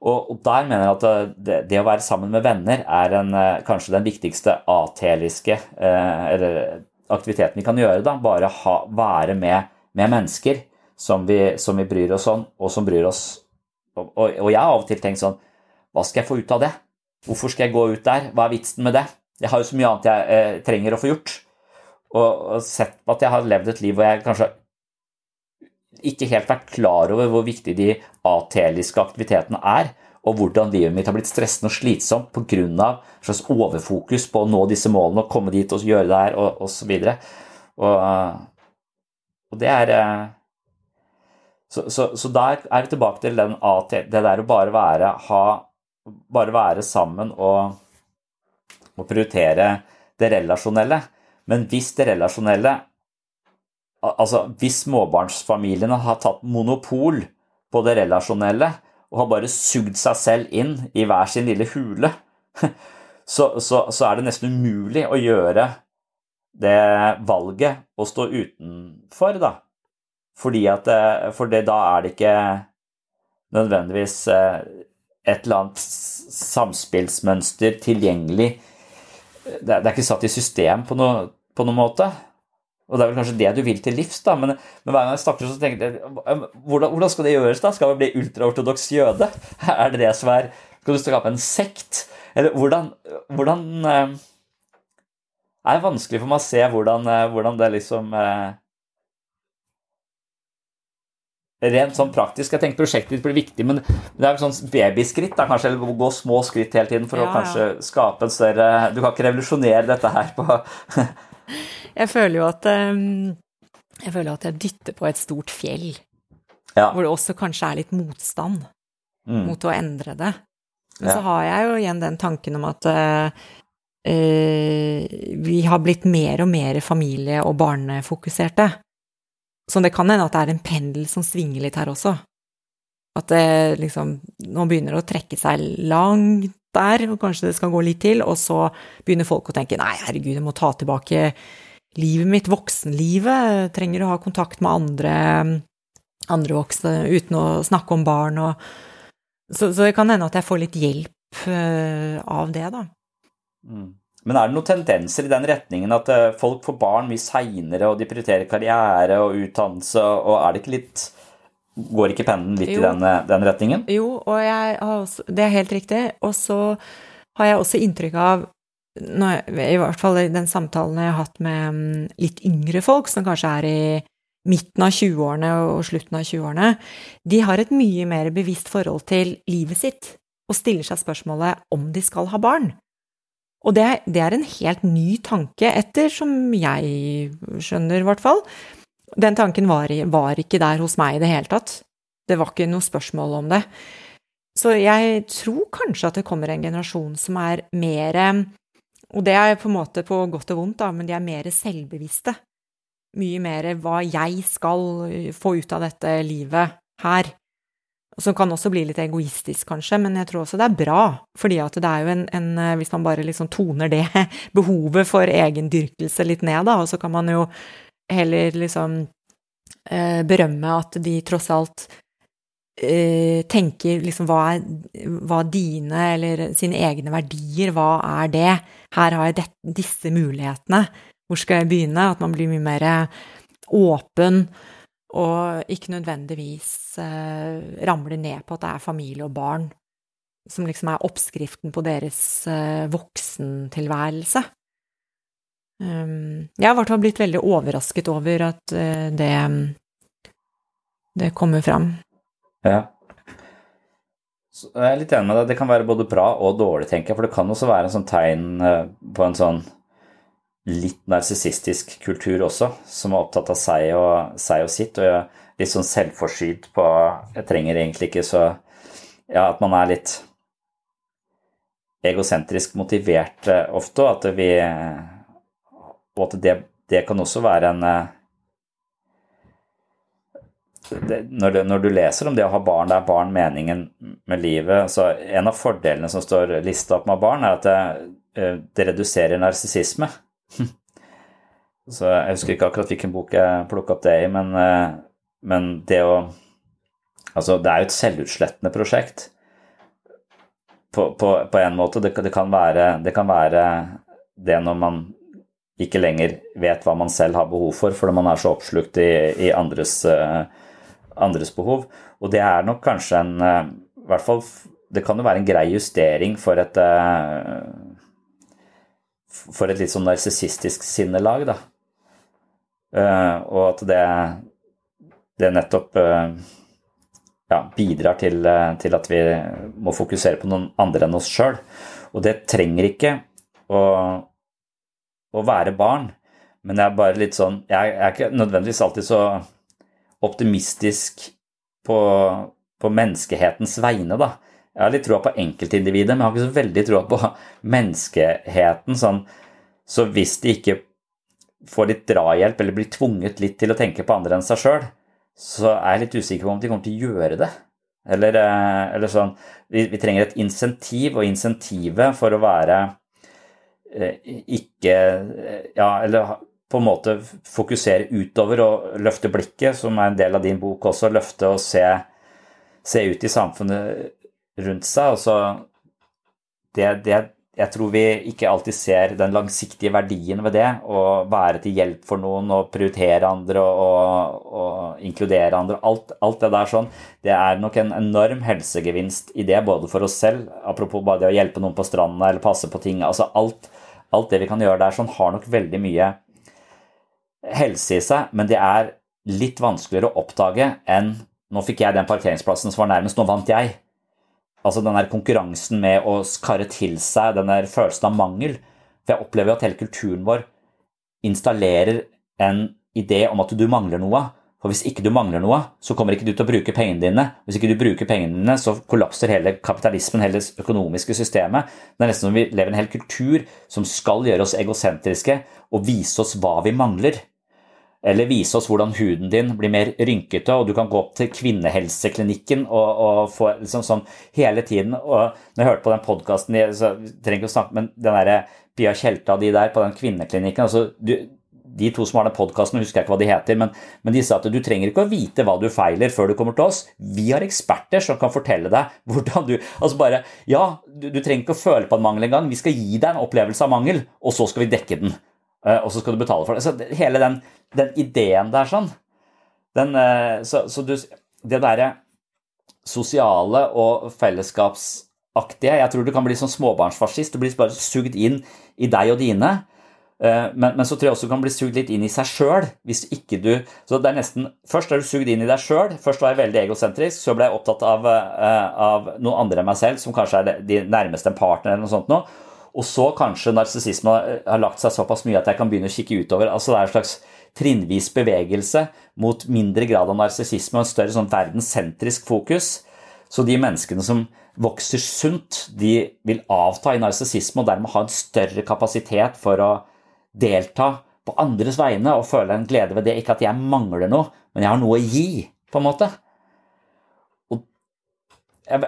Og, der mener jeg at det, det, å være sammen med venner er en, eh, kanskje den viktigste ateliske eh, aktiviteten vi kan gjøre. da, Bare ha, være med, med mennesker som vi, som vi, bryr oss om, og som bryr oss og, og, og, jeg har av og til tenkt sånn Hva skal jeg få ut av det? Hvorfor skal jeg gå ut der? Hva er vitsen med det? Jeg har jo så mye annet jeg eh, trenger å få gjort. Og, og sett at jeg har levd et liv hvor jeg kanskje ikke helt vært klar over hvor viktig de ateliske aktivitetene er, og hvordan livet mitt har blitt stressende og slitsomt pga. et slags overfokus på å nå disse målene og komme dit og gjøre det her og osv. Og, og det er så, så, så, der er vi tilbake til den AT, det der å bare være, ha, bare være sammen og, og prioritere det relasjonelle. Men hvis det relasjonelle Altså, hvis småbarnsfamiliene har tatt monopol på det relasjonelle og har bare sugd seg selv inn i hver sin lille hule, så, så er det nesten umulig å gjøre det valget å stå utenfor, da. At eh, For det, da er det ikke nødvendigvis eh, et eller annet samspillsmønster tilgjengelig det er, ikke satt i system på, noe, på noen måte. Og det er vel kanskje det du vil til livs, da, men, men hver gang jeg snakker, så tenker jeg hvordan, hvordan skal det gjøres, da? Skal vi bli ultraortodoks jøde? Er det det som er Skal du skape en sekt? Eller hvordan, hvordan eh, Det er vanskelig for meg å se hvordan, eh, hvordan det liksom eh, Rent sånn praktisk. Jeg tenker prosjektet blir viktig, men det er vel sånn babyskritt, da, kanskje, eller gå små skritt hele tiden for ja, å kanskje skape en større Du kan ikke revolusjonere dette her på Jeg føler jo at um, Jeg føler at jeg dytter på et stort fjell, ja. hvor det også kanskje er litt motstand mm. mot å endre det. Men ja. så har jeg jo igjen den tanken om at uh, vi har blitt mer og mer familie- og barnefokuserte. Så det kan hende at det er en pendel som svinger litt her også. At det liksom Nå begynner det å trekke seg langt der, og kanskje det skal gå litt til, og så begynner folk å tenke nei, herregud, jeg må ta tilbake livet mitt, voksenlivet, trenger å ha kontakt med andre, andre voksne uten å snakke om barn og så, så, det kan hende at jeg får litt hjelp uh, av det, da. Mm. Men er det noen tendenser i den retningen at eh, folk får barn mye seinere, og de prioriterer karriere og utdannelse, og er det ikke litt Går ikke pennen litt jo. i den, eh, den, retningen? Jo, og også, det er helt riktig. Og så har jeg også inntrykk av, i hvert fall i den samtalen jeg har hatt med mm, litt yngre folk, som kanskje er i midten av 20-årene og slutten av 20-årene, de har et mye mer bevisst forhold til livet sitt og stiller seg spørsmålet om de skal ha barn. Og det, det, er en helt ny tanke, etter som jeg skjønner, i hvert fall. Den tanken var, var, ikke der hos meg i det hele tatt. Det var ikke noe spørsmål om det. Så jeg tror kanskje at det kommer en generasjon som er mer Og det er på en måte på godt og vondt, da, men de er mer selvbevisste. Mye mer hva jeg skal få ut av dette livet her. Som kan også bli litt egoistisk, kanskje, men jeg tror også det er bra. Fordi at det er jo en, en eh, Hvis man bare liksom toner det behovet for egendyrkelse litt ned, da, og så kan man jo heller liksom eh, berømme at de tross alt eh, tenker liksom hva er hva dine eller sine egne verdier, hva er det? Her har jeg det, disse mulighetene. Hvor skal jeg begynne? At man blir mye mer åpen og ikke nødvendigvis eh, ramler ned på at det er familie og barn som liksom er oppskriften på deres eh, voksentilværelse. Um, jeg har i hvert fall blitt veldig overrasket over at eh, det, det kommer fram. Ja. Så jeg er litt enig med deg. Det kan være både bra og dårlig, tenker jeg. For det kan også være en sånn tegn uh, på en sånn litt narsissistisk kultur også, som er opptatt av seg og, seg og sitt, og litt sånn selvforsynt på Jeg trenger egentlig ikke så Ja, at man er litt egosentrisk motivert eh, ofte, og at vi Og at det, det kan også være en eh, det, når, du, når, du, leser om det å ha barn, det er barn meningen med livet så En av fordelene som står lista opp med barn, er at det, eh, det reduserer narsissisme. Så jeg husker ikke akkurat hvilken bok jeg plukka opp det i, men, eh, men, det å Altså, det er jo et selvutslettende prosjekt på, på, på en måte. Det, det, kan være, det, kan være, det når man ikke lenger vet hva man selv har behov for, fordi man er så oppslukt i, i andres, uh, andres, behov. Og det er nok kanskje en uh, I hvert fall Det kan jo være en grei justering for et for et litt sånn narsissistisk sinnelag, da. Uh, og at det, det nettopp ja, bidrar til, til, at vi må fokusere på noen andre enn oss sjøl. Og det trenger ikke å, å være barn, men jeg er bare litt sånn Jeg er ikke nødvendigvis alltid så optimistisk på, på menneskehetens vegne, da. Jeg har litt troa på enkeltindividet, men jeg har ikke så veldig troa på menneskeheten. Sånn, så hvis de ikke får litt drahjelp eller blir tvunget litt til å tenke på andre enn seg sjøl, så er jeg litt usikker på om de kommer til å gjøre det. Eller, eh, eller sånn vi, vi, trenger et insentiv, og insentivet for å være eh, ikke Ja, eller på en måte fokusere utover og løfte blikket, som er en del av din bok også. Løfte og se, se ut i samfunnet rundt seg. Altså, det, det, jeg tror vi ikke alltid ser den langsiktige verdien ved det. Å være til hjelp for noen og prioritere andre og, og inkludere andre. Alt, alt, det der sånn. Det er nok en enorm helsegevinst i det, både for oss selv, apropos bare det å hjelpe noen på stranda eller passe på ting. altså alt, alt det vi kan gjøre der, sånn, har nok veldig mye helse i seg, men det er litt vanskeligere å oppdage enn nå fikk jeg den parkeringsplassen som var nærmest, nå vant jeg. Altså den der konkurransen med å skarre til seg den der følelsen av mangel. For jeg opplever jo at hele kulturen vår installerer en idé om at du mangler noe. For hvis ikke du mangler noe, så kommer ikke du til å bruke pengene dine. Hvis ikke du bruker pengene dine, så kollapser hele kapitalismen, hele det økonomiske systemet. Det er nesten som vi lever i en hel kultur som skal gjøre oss egosentriske og vise oss hva vi mangler eller vise oss hvordan huden din blir mer rynkete, og du kan gå opp til kvinnehelseklinikken og, og få liksom sånn hele tiden. Og når jeg hørte på den podkasten, så trenger ikke å snakke men den derre Pia Tjelta de der på den kvinneklinikken altså, du, De to som har den podkasten, husker jeg ikke hva de heter, men, men, de sa at du trenger ikke å vite hva du feiler før du kommer til oss. Vi har eksperter som kan fortelle deg hvordan du Altså bare Ja, du, du trenger ikke å føle på en mangel engang. Vi skal gi deg en opplevelse av mangel, og så skal vi dekke den. Eh, og så skal du betale for det. Så hele den, den ideen der sånn den, eh, så, så du, Det derre sosiale og fellesskapsaktige Jeg tror du kan bli sånn småbarnsfascist. Du blir bare sugd inn i deg og dine. Eh, men, men, så tror jeg også du kan bli sugd litt inn i seg sjøl. Hvis ikke du Først er du sugd inn i deg sjøl. Først var jeg veldig egosentrisk, så ble jeg opptatt av, av noen andre enn meg selv, som kanskje er de nærmeste en partner eller noe sånt noe. Og så kanskje narsissisme har lagt seg såpass mye at jeg kan begynne å kikke utover. altså Det er en slags trinnvis bevegelse mot mindre grad av narsissisme og en større sånn verdenssentrisk fokus. Så de menneskene som vokser sunt, de vil avta i narsissisme og dermed ha en større kapasitet for å delta på andres vegne og føle en glede ved det. Ikke at jeg mangler noe, men jeg har noe å gi, på en måte. Og jeg,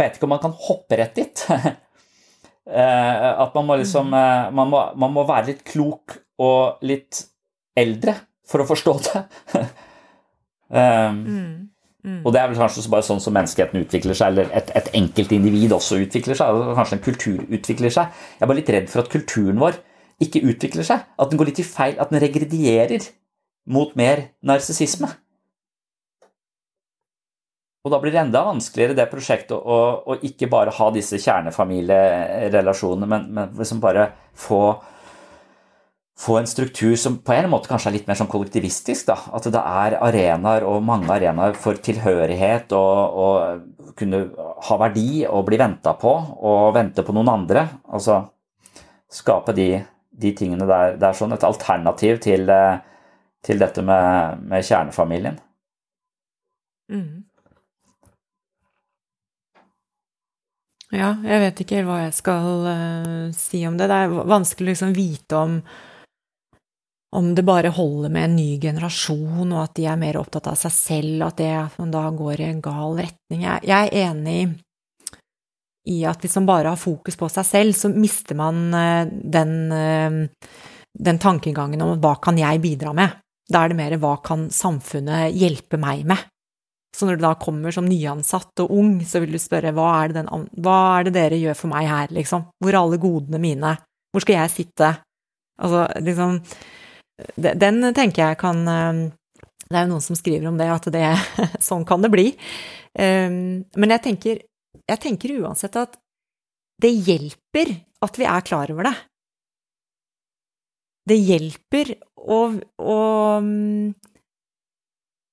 vet ikke om man kan hoppe rett dit. Eh, at man må liksom mm. eh, man må, man må, være litt klok og litt eldre for å forstå det. um, mm. Mm. Og det er vel kanskje bare sånn som menneskeheten utvikler seg, eller et, et enkeltindivid også utvikler seg, og kanskje en kultur utvikler seg. Jeg er bare litt redd for at kulturen vår ikke utvikler seg, at den går litt i feil, at den regredierer mot mer narsissisme. Og da blir det enda vanskeligere det prosjektet å, å ikke bare ha disse kjernefamilierelasjonene, men, men liksom bare få, få, en struktur som på en måte kanskje er litt mer sånn kollektivistisk. Da. At det er arenaer og mange arenaer for tilhørighet og, og kunne ha verdi og bli venta på og vente på noen andre. Altså skape de, de tingene der. Det er sånn et alternativ til, til dette med, med kjernefamilien. Mm. Ja, jeg vet ikke hva jeg skal uh, si om det. Det er vanskelig å liksom vite om om det bare holder med en ny generasjon, og at de er mer opptatt av seg selv, det at man da går i en gal retning. Jeg, jeg er enig i at hvis man bare har fokus på seg selv, så mister man uh, den, uh, den tankegangen om hva kan jeg bidra med? Da er det mer hva kan samfunnet hjelpe meg med? Så når du da kommer som nyansatt og ung, så vil du spørre hva er, den, hva er det dere gjør for meg her, liksom? Hvor er alle godene mine? Hvor skal jeg sitte? Altså, liksom Den tenker jeg kan eh, Det er jo noen som skriver om det, at det Sånn kan det bli. Ehm, men jeg tenker, jeg tenker uansett at det hjelper at vi er klar over det. Det hjelper å, å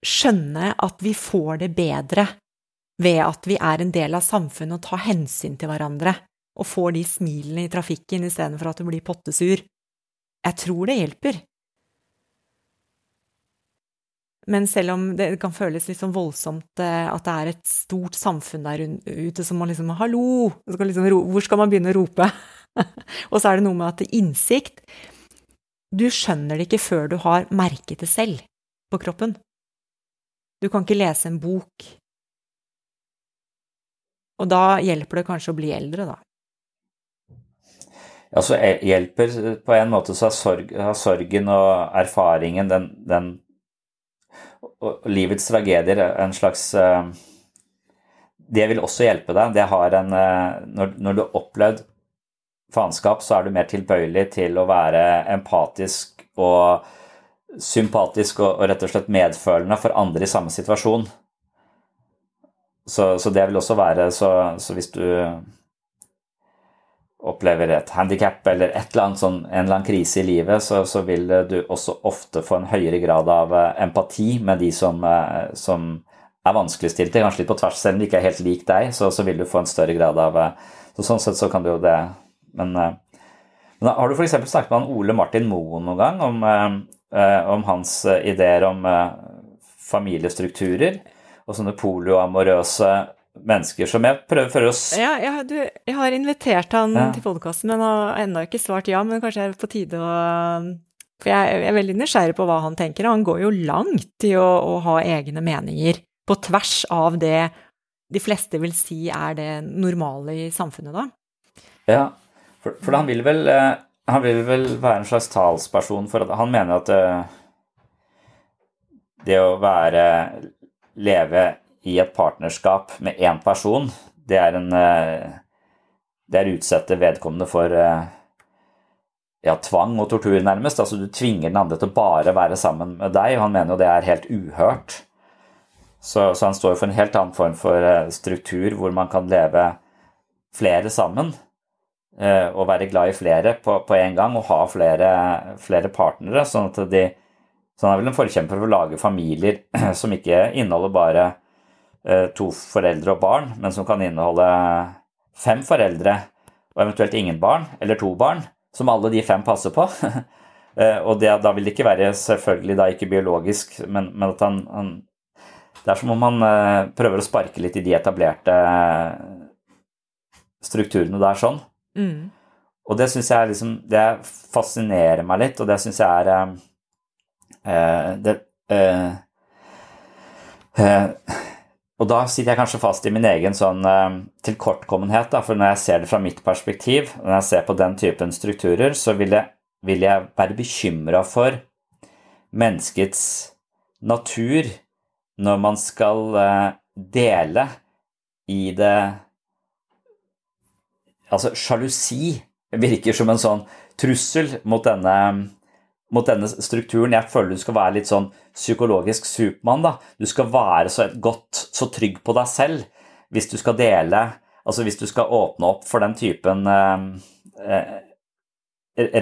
skjønne at vi får det bedre ved at vi er en del av samfunnet og tar hensyn til hverandre og får de smilene i trafikken istedenfor at du blir pottesur. Jeg tror det hjelper. Men selv om det kan føles litt sånn voldsomt eh, at det er et stort samfunn der ute som man liksom Hallo! Skal liksom, hvor skal man begynne å rope? og så er det noe med at innsikt Du skjønner det ikke før du har merket det selv på kroppen. Du kan ikke lese en bok. Og da hjelper det kanskje å bli eldre, da. Ja, så hjelper på en måte så har, sorg, sorgen og erfaringen, den, den og livets tragedier en slags eh, Det vil også hjelpe deg. Det har en eh, Når, når du har opplevd faenskap, så er du mer tilbøyelig til å være empatisk og sympatisk og, og, rett og slett medfølende for andre i samme situasjon. Så, så det vil også være så, så hvis du opplever et handikap eller et eller annet sånn, en eller annen krise i livet, så, så, vil du også ofte få en høyere grad av uh, empati med de som, uh, som er vanskeligstilte, kanskje litt på tvers, selv om de ikke er helt lik deg, så, så vil du få en større grad av uh, så Sånn sett så kan du jo det Men, men har du f.eks. snakket med Ole Martin Moen noen gang om, om hans ideer om familiestrukturer og sånne polioamorøse mennesker som jeg prøver for oss Ja, ja du, jeg har invitert han ja. til podkasten, men har ennå ikke svart ja. Men kanskje er det på tide å For jeg, er veldig nysgjerrig på hva han tenker. Han går jo langt i å, å, ha egne meninger på tvers av det de fleste vil si er det normale i samfunnet, da. Ja, for, for han vil vel eh, han vil vel være en slags talsperson for at Han mener at det, eh, det å være leve i et partnerskap med én person, det er en eh, Det er utsette vedkommende for eh, ja, tvang og tortur, nærmest. Altså, du tvinger den andre til å bare være sammen med deg, og han mener jo det er helt uhørt. Så, så han står for en helt annen form for struktur, hvor man kan leve flere sammen. Og være glad i flere på, på en gang, og ha flere, flere partnere. sånn at de så han er vel en forkjemper for å lage familier som ikke inneholder bare Eh, to foreldre og barn, men som kan inneholde fem foreldre og eventuelt ingen barn, eller to barn, som alle de fem passer på. Eh, og det, da vil det ikke være selvfølgelig da ikke biologisk, men, men at han, han, Det er som om han prøver å sparke litt i de etablerte strukturene der sånn. Mm. Og det syns jeg liksom Det fascinerer meg litt, og det syns jeg er uh, det, uh, og da sitter jeg kanskje fast i min egen sånn uh, tilkortkommenhet, da, for når jeg ser det fra mitt perspektiv, når jeg ser på den typen strukturer, så vil jeg, vil jeg være bekymra for menneskets natur når man skal uh, dele i det Altså, sjalusi virker som en sånn trussel mot denne mot denne strukturen. Jeg føler du skal være litt sånn psykologisk Supermann. da. Du skal være så godt, så trygg på deg selv hvis du skal dele Altså hvis du skal åpne opp for den typen eh, eh,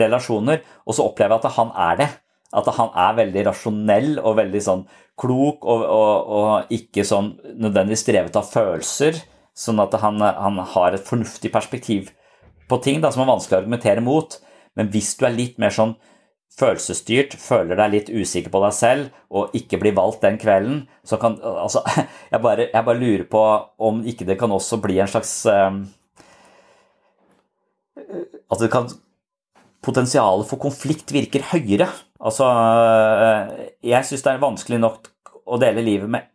relasjoner, og så opplever jeg at han er det. At han er veldig rasjonell og veldig sånn klok og, og, og ikke sånn nødvendigvis drevet av følelser. Sånn at han, han, har et fornuftig perspektiv på ting da, som er vanskelig å argumentere mot. Men hvis du er litt mer sånn følelsesstyrt, føler deg litt usikker på deg selv og ikke blir valgt den kvelden, så kan Altså, jeg bare, jeg bare lurer på om ikke det kan også bli en slags um, At det kan Potensialet for konflikt virker høyere. Altså, jeg syns det er vanskelig nok å dele livet med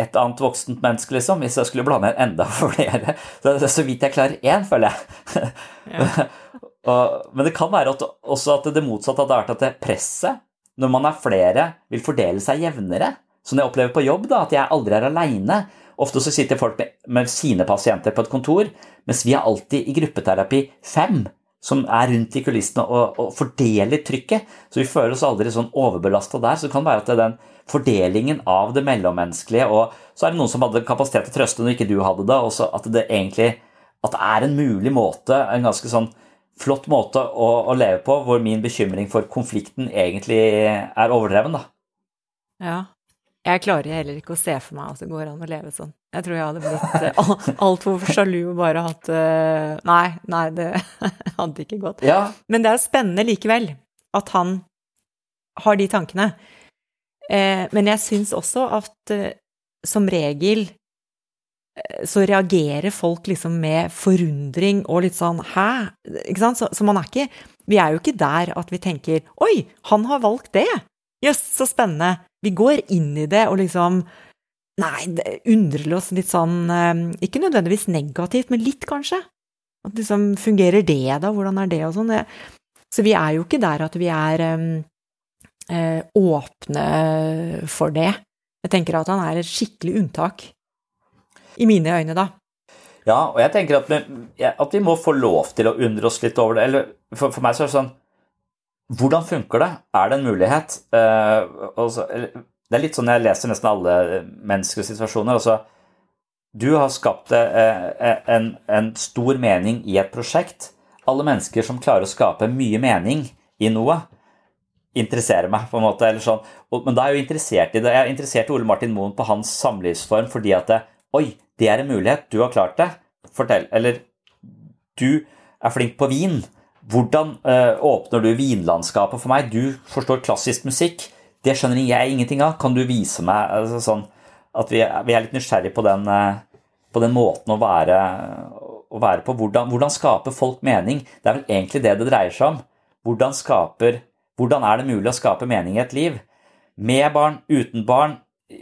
et annet voksent menneske, liksom, hvis jeg skulle blande inn enda flere. Så, så vidt jeg klarer én, føler jeg. Ja. men det kan være at, også at det motsatte hadde vært at det presset, når man er flere, vil fordele seg jevnere. Som jeg opplever på jobb, da, at jeg aldri er aleine. Ofte så sitter folk med, med, sine pasienter på et kontor, mens vi er alltid i gruppeterapi fem som er rundt i kulissene og, og fordeler trykket. Så vi føler oss aldri sånn overbelasta der. Så det kan være at det er den fordelingen av det mellommenneskelige, og så er det noen som hadde kapasitet til å trøste når ikke du hadde det, og at det egentlig at det er en mulig måte, en ganske sånn flott måte å, å, leve på, hvor min bekymring for konflikten egentlig er overdreven, da. Ja. Jeg klarer heller ikke å se for meg at det går an å leve sånn. Jeg tror jeg hadde blitt uh, altfor sjalu og bare hatt uh, Nei, nei, det hadde ikke gått. Ja. Men det er spennende likevel at han har de tankene. Eh, men jeg syns også at eh, som regel eh, så reagerer folk liksom med forundring og litt sånn hæ? Ikke sant? Så, så, man er ikke Vi er jo ikke der at vi tenker oi, han har valgt det! Jøss, yes, så spennende! Vi går inn i det og liksom Nei, undrer oss litt sånn Ikke nødvendigvis negativt, men litt, kanskje. At liksom Fungerer det, da? Hvordan er det, og sånn? Så vi er jo ikke der at vi er eh, åpne for det. Jeg tenker at han er et skikkelig unntak. I mine øyne, da. Ja, og jeg tenker at vi, at vi må få lov til å undre oss litt over det. Eller for, for meg så er det sånn Hvordan funker det? Er det en mulighet? Også, det er litt sånn jeg leser nesten alle menneskers situasjoner. altså du har skapt uh, en, en, stor mening i et prosjekt. Alle mennesker som klarer å skape mye mening i noe, interesserer meg, på en måte. eller sånn. Men da er jeg jo interessert i det. Jeg er interessert i Ole Martin Moen på hans samlivsform fordi at det, Oi, det er en mulighet. Du har klart det. Fortell. Eller du er flink på vin. Hvordan øh, åpner du vinlandskapet for meg? Du forstår klassisk musikk. Det skjønner jeg ingenting av. Kan du vise meg altså, sånn at vi, vi, er litt nysgjerrige på den, øh, på den måten å være, å være på? Hvordan, hvordan skaper folk mening? Det er vel egentlig det det dreier seg om. Hvordan skaper hvordan er det mulig å skape mening i et liv? Med barn, uten barn,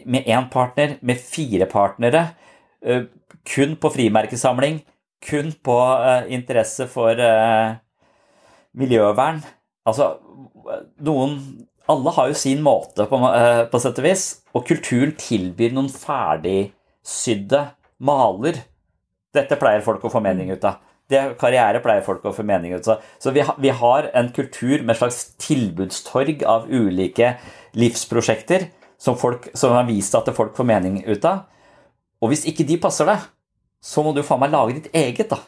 med én partner, med fire partnere, eh, kun på frimerkesamling, kun på eh, interesse for eh, miljøvern. Altså, noen Alle har jo sin måte, på, på sett og vis, og kulturen tilbyr noen ferdigsydde maler. Dette pleier folk å få mening ut av det karriere pleier folk å få mening ut. av. så vi, vi, har en kultur med et slags tilbudstorg av ulike livsprosjekter som, folk, som har vist at folk får mening ut av. Og hvis ikke de passer deg, så må du faen meg lage ditt eget, da.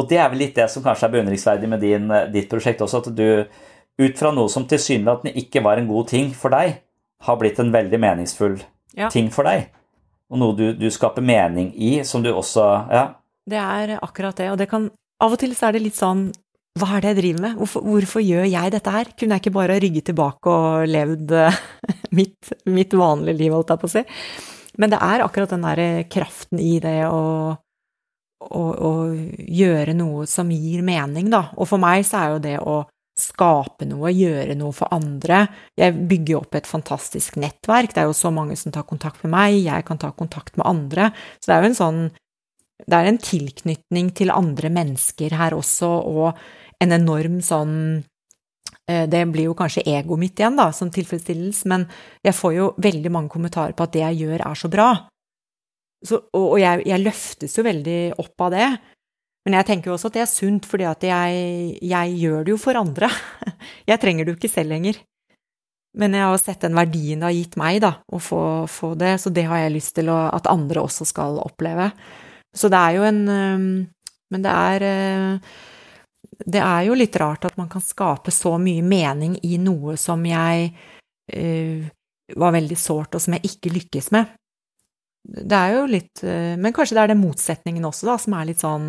Og det er vel litt det som kanskje er beundringsverdig med din, ditt prosjekt også, at du ut fra noe som tilsynelatende ikke var en god ting for deg, har blitt en veldig meningsfull ja. ting for deg. Og noe du, du skaper mening i, som du også Ja. Det er akkurat det, og det kan Av og til så er det litt sånn hva er det jeg driver med? Hvorfor, hvorfor, gjør jeg dette her? Kunne jeg ikke bare rygget tilbake og levd mitt, mitt, vanlige liv, holdt jeg på å si? Men det er akkurat den derre kraften i det å, å, å, gjøre noe som gir mening, da. Og for meg så er jo det å skape noe, gjøre noe for andre Jeg bygger opp et fantastisk nettverk, det er jo så mange som tar kontakt med meg, jeg kan ta kontakt med andre. Så det er jo en sånn det er en tilknytning til andre mennesker her også, og en enorm sånn eh, det blir jo kanskje egoet mitt igjen, da, som tilfredsstilles, men jeg får jo veldig mange kommentarer på at det jeg gjør, er så bra. Så, og jeg, jeg, løftes jo veldig opp av det. Men jeg tenker jo også at det er sunt, fordi at jeg, jeg gjør det jo for andre. Jeg trenger det jo ikke selv lenger. Men jeg har sett den verdien det har gitt meg, da, å få, få det, så det har jeg lyst til å, at andre også skal oppleve. Så det er jo en Men det er Det er jo litt rart at man kan skape så mye mening i noe som jeg var veldig sårt, og som jeg ikke lykkes med. Det er jo litt Men kanskje det er den motsetningen også, da, som er litt sånn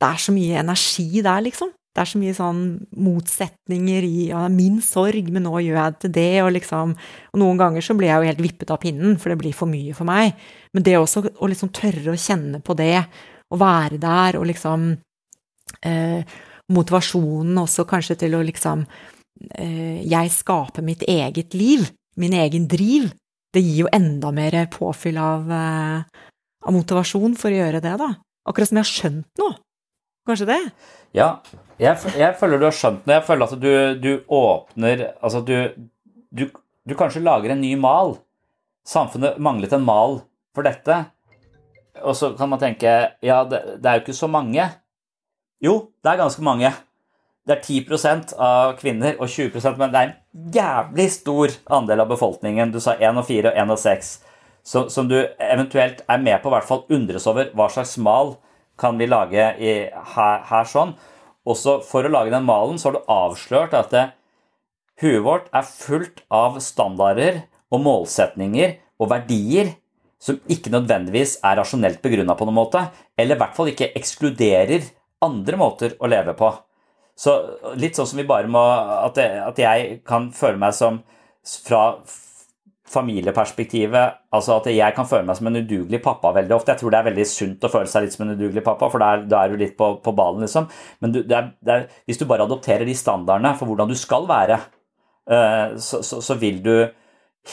Det er så mye energi der, liksom. Det er så mye sånn motsetninger i ja, min sorg, men nå gjør jeg det til det, og liksom Og noen ganger så blir jeg jo helt vippet av pinnen, for det blir for mye for meg. Men det også å liksom tørre å kjenne på det, å være der, og liksom eh, Motivasjonen også kanskje til å liksom eh, Jeg skaper mitt eget liv, min egen driv. Det gir jo enda mer påfyll av, eh, av motivasjon for å gjøre det, da. Akkurat som jeg har skjønt noe. Kanskje det? Ja, jeg, jeg, føler du har skjønt det. Jeg føler at du, du åpner Altså, du, du, du, kanskje lager en ny mal. Samfunnet manglet en mal for dette. Og så kan man tenke ja, det, det er jo ikke så mange. Jo, det er ganske mange. Det er 10 av kvinner og 20% men det er en jævlig stor andel av befolkningen. Du sa 1 og 4 og 1 og 6. Som, som du eventuelt er med på å hvert fall undres over hva slags mal kan vi lage i, her, her sånn. Også for å lage den malen så har du avslørt at det, huet vårt er fullt av standarder og målsetninger og verdier som ikke nødvendigvis er rasjonelt begrunna på noen måte, eller i hvert fall ikke ekskluderer andre måter å leve på. Så litt sånn som vi bare må At, det, at jeg kan føle meg som fra familieperspektivet altså At jeg kan føle meg som en udugelig pappa veldig ofte. Jeg tror det er veldig sunt å føle seg litt som en udugelig pappa, for da er, du litt på, på ballen, liksom. Men du, det er, det er, hvis du bare adopterer de standardene for hvordan du skal være, uh, så, så, så, vil du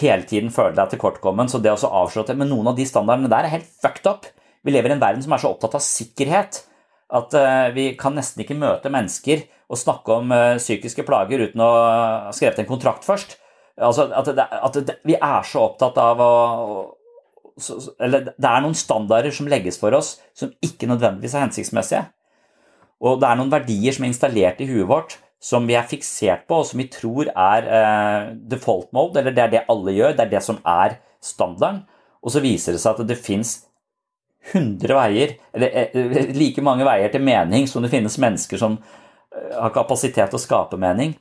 hele tiden føle deg tilkortkommen. Så det å avslå det Men noen av de standardene der er helt fucked up. Vi lever i en verden som er så opptatt av sikkerhet at uh, vi kan nesten ikke møte mennesker og snakke om uh, psykiske plager uten å ha skrevet en kontrakt først. Altså, at, det, at det, vi er så opptatt av å Eller det er noen standarder som legges for oss som ikke nødvendigvis er hensiktsmessige. Og det er noen verdier som er installert i huet vårt som vi er fiksert på, og som vi tror er eh, default mode, eller det er det alle gjør, det er det som er standarden. Og så viser det seg at det fins 100 veier, eller eh, like mange veier til mening som det finnes mennesker som eh, har kapasitet til å skape mening.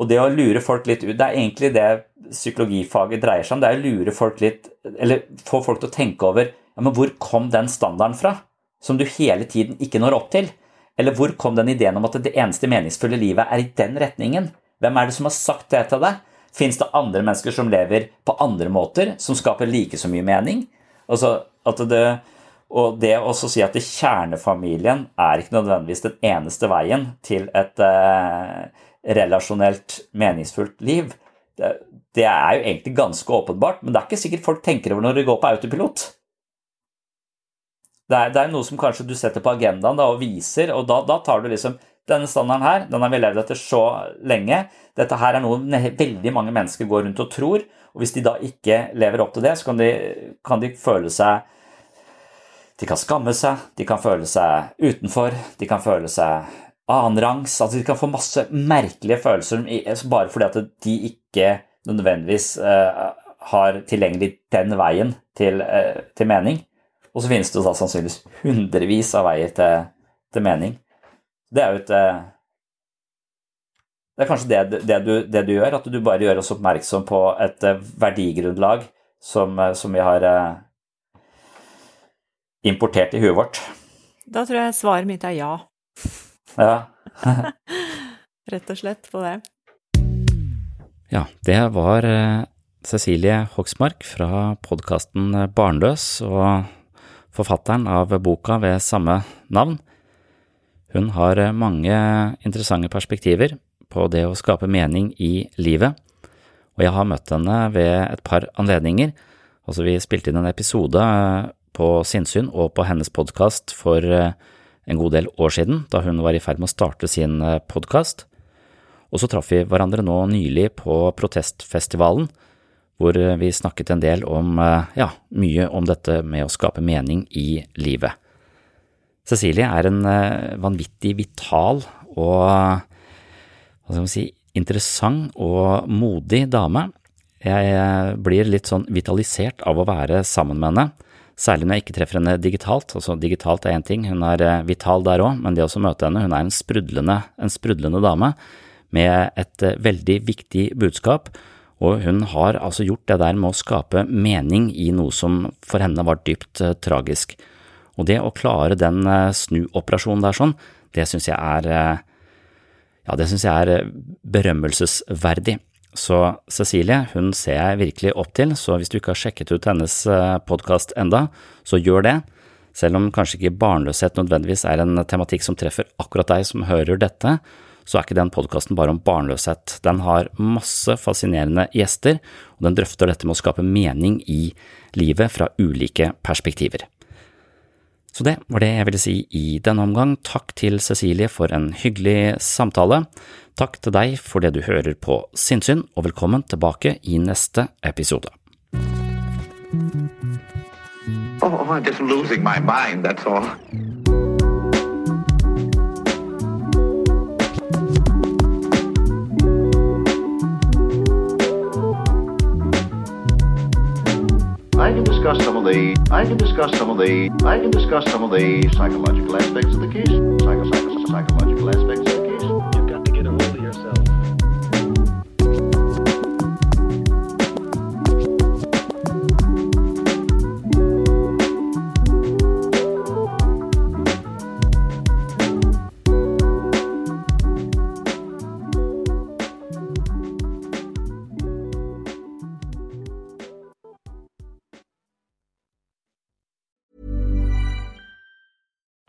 Og det å lure folk litt ut, det er egentlig det psykologifaget dreier seg om. Det er å lure folk litt, eller få folk til å tenke over ja, men hvor kom den standarden fra, som du hele tiden ikke når opp til? Eller hvor kom den ideen om at det eneste meningsfulle livet er i den retningen? Hvem er det som har sagt det til deg? Fins det andre mennesker som lever på andre måter, som skaper like så mye mening? Altså at det, og det å si at kjernefamilien er ikke nødvendigvis den eneste veien til et eh, relasjonelt meningsfullt liv, det, det, er jo egentlig ganske åpenbart, men det er ikke sikkert folk tenker over når de går på autopilot. Det er, det er noe som kanskje du setter på agendaen da, og viser, og da, da, tar du liksom denne standarden her, den har vi levd etter så lenge. Dette her er noe veldig mange mennesker går rundt og tror, og hvis de da ikke lever opp til det, så kan de, kan de føle seg De kan skamme seg, de kan føle seg utenfor, de kan føle seg annenrangs. Altså de kan få masse merkelige følelser bare fordi at de ikke nødvendigvis uh, har tilgjengelig den veien til, uh, til, mening. Og så finnes det da sannsynligvis hundrevis av veier til, til mening. Det er jo et uh, Det er kanskje det, det, du, det, du, gjør, at du bare gjør oss oppmerksom på et verdigrunnlag som, som vi har importert i huet vårt. Da tror jeg svaret mitt er ja. Ja. Rett og slett på det. Ja, det var eh, Cecilie Hoksmark fra podkasten Barnløs og forfatteren av boka ved samme navn. Hun har eh, mange interessante perspektiver på det å skape mening i livet, og jeg har møtt henne ved et par anledninger. Altså, vi spilte inn en episode eh, på sinnssyn og på hennes podkast for en god del år siden, da hun var i ferd med å starte sin eh, podkast. Og så traff vi hverandre nå nylig på protestfestivalen, hvor eh, vi snakket en del om, eh, ja, mye om dette med å skape mening i livet. Cecilie er en vanvittig vital og, hva skal man si, interessant og modig dame. Jeg blir litt sånn vitalisert av å være sammen med henne. Særlig når jeg ikke treffer henne digitalt. altså Digitalt er én ting, hun er eh, vital der òg, men det å møte henne, hun er en sprudlende, en sprudlende dame med et eh, veldig viktig budskap, og hun har altså gjort det der med å skape mening i noe som for henne var dypt uh, tragisk. Og det å klare den snuoperasjonen der sånn, det syns jeg er ja, det syns jeg er berømmelsesverdig. Så Cecilie hun ser jeg virkelig opp til, så hvis du ikke har sjekket ut hennes eh, podkast enda, så gjør det. Selv om kanskje ikke barnløshet nødvendigvis er en tematikk som treffer akkurat deg som hører dette, så er ikke den podkasten bare om barnløshet. Den har masse fascinerende gjester, og den drøfter dette med å skape mening i livet fra ulike perspektiver. Så det var det jeg ville si i denne omgang. Takk til Cecilie for en hyggelig samtale. Takk til deg for det du hører på Sinnsyn, og velkommen tilbake i neste episode. Oh, I'm just losing my mind, that's all. I can discuss some of the I can discuss some of the I can discuss some of the psychological aspects of the case. Psycho, psycho, psychological aspects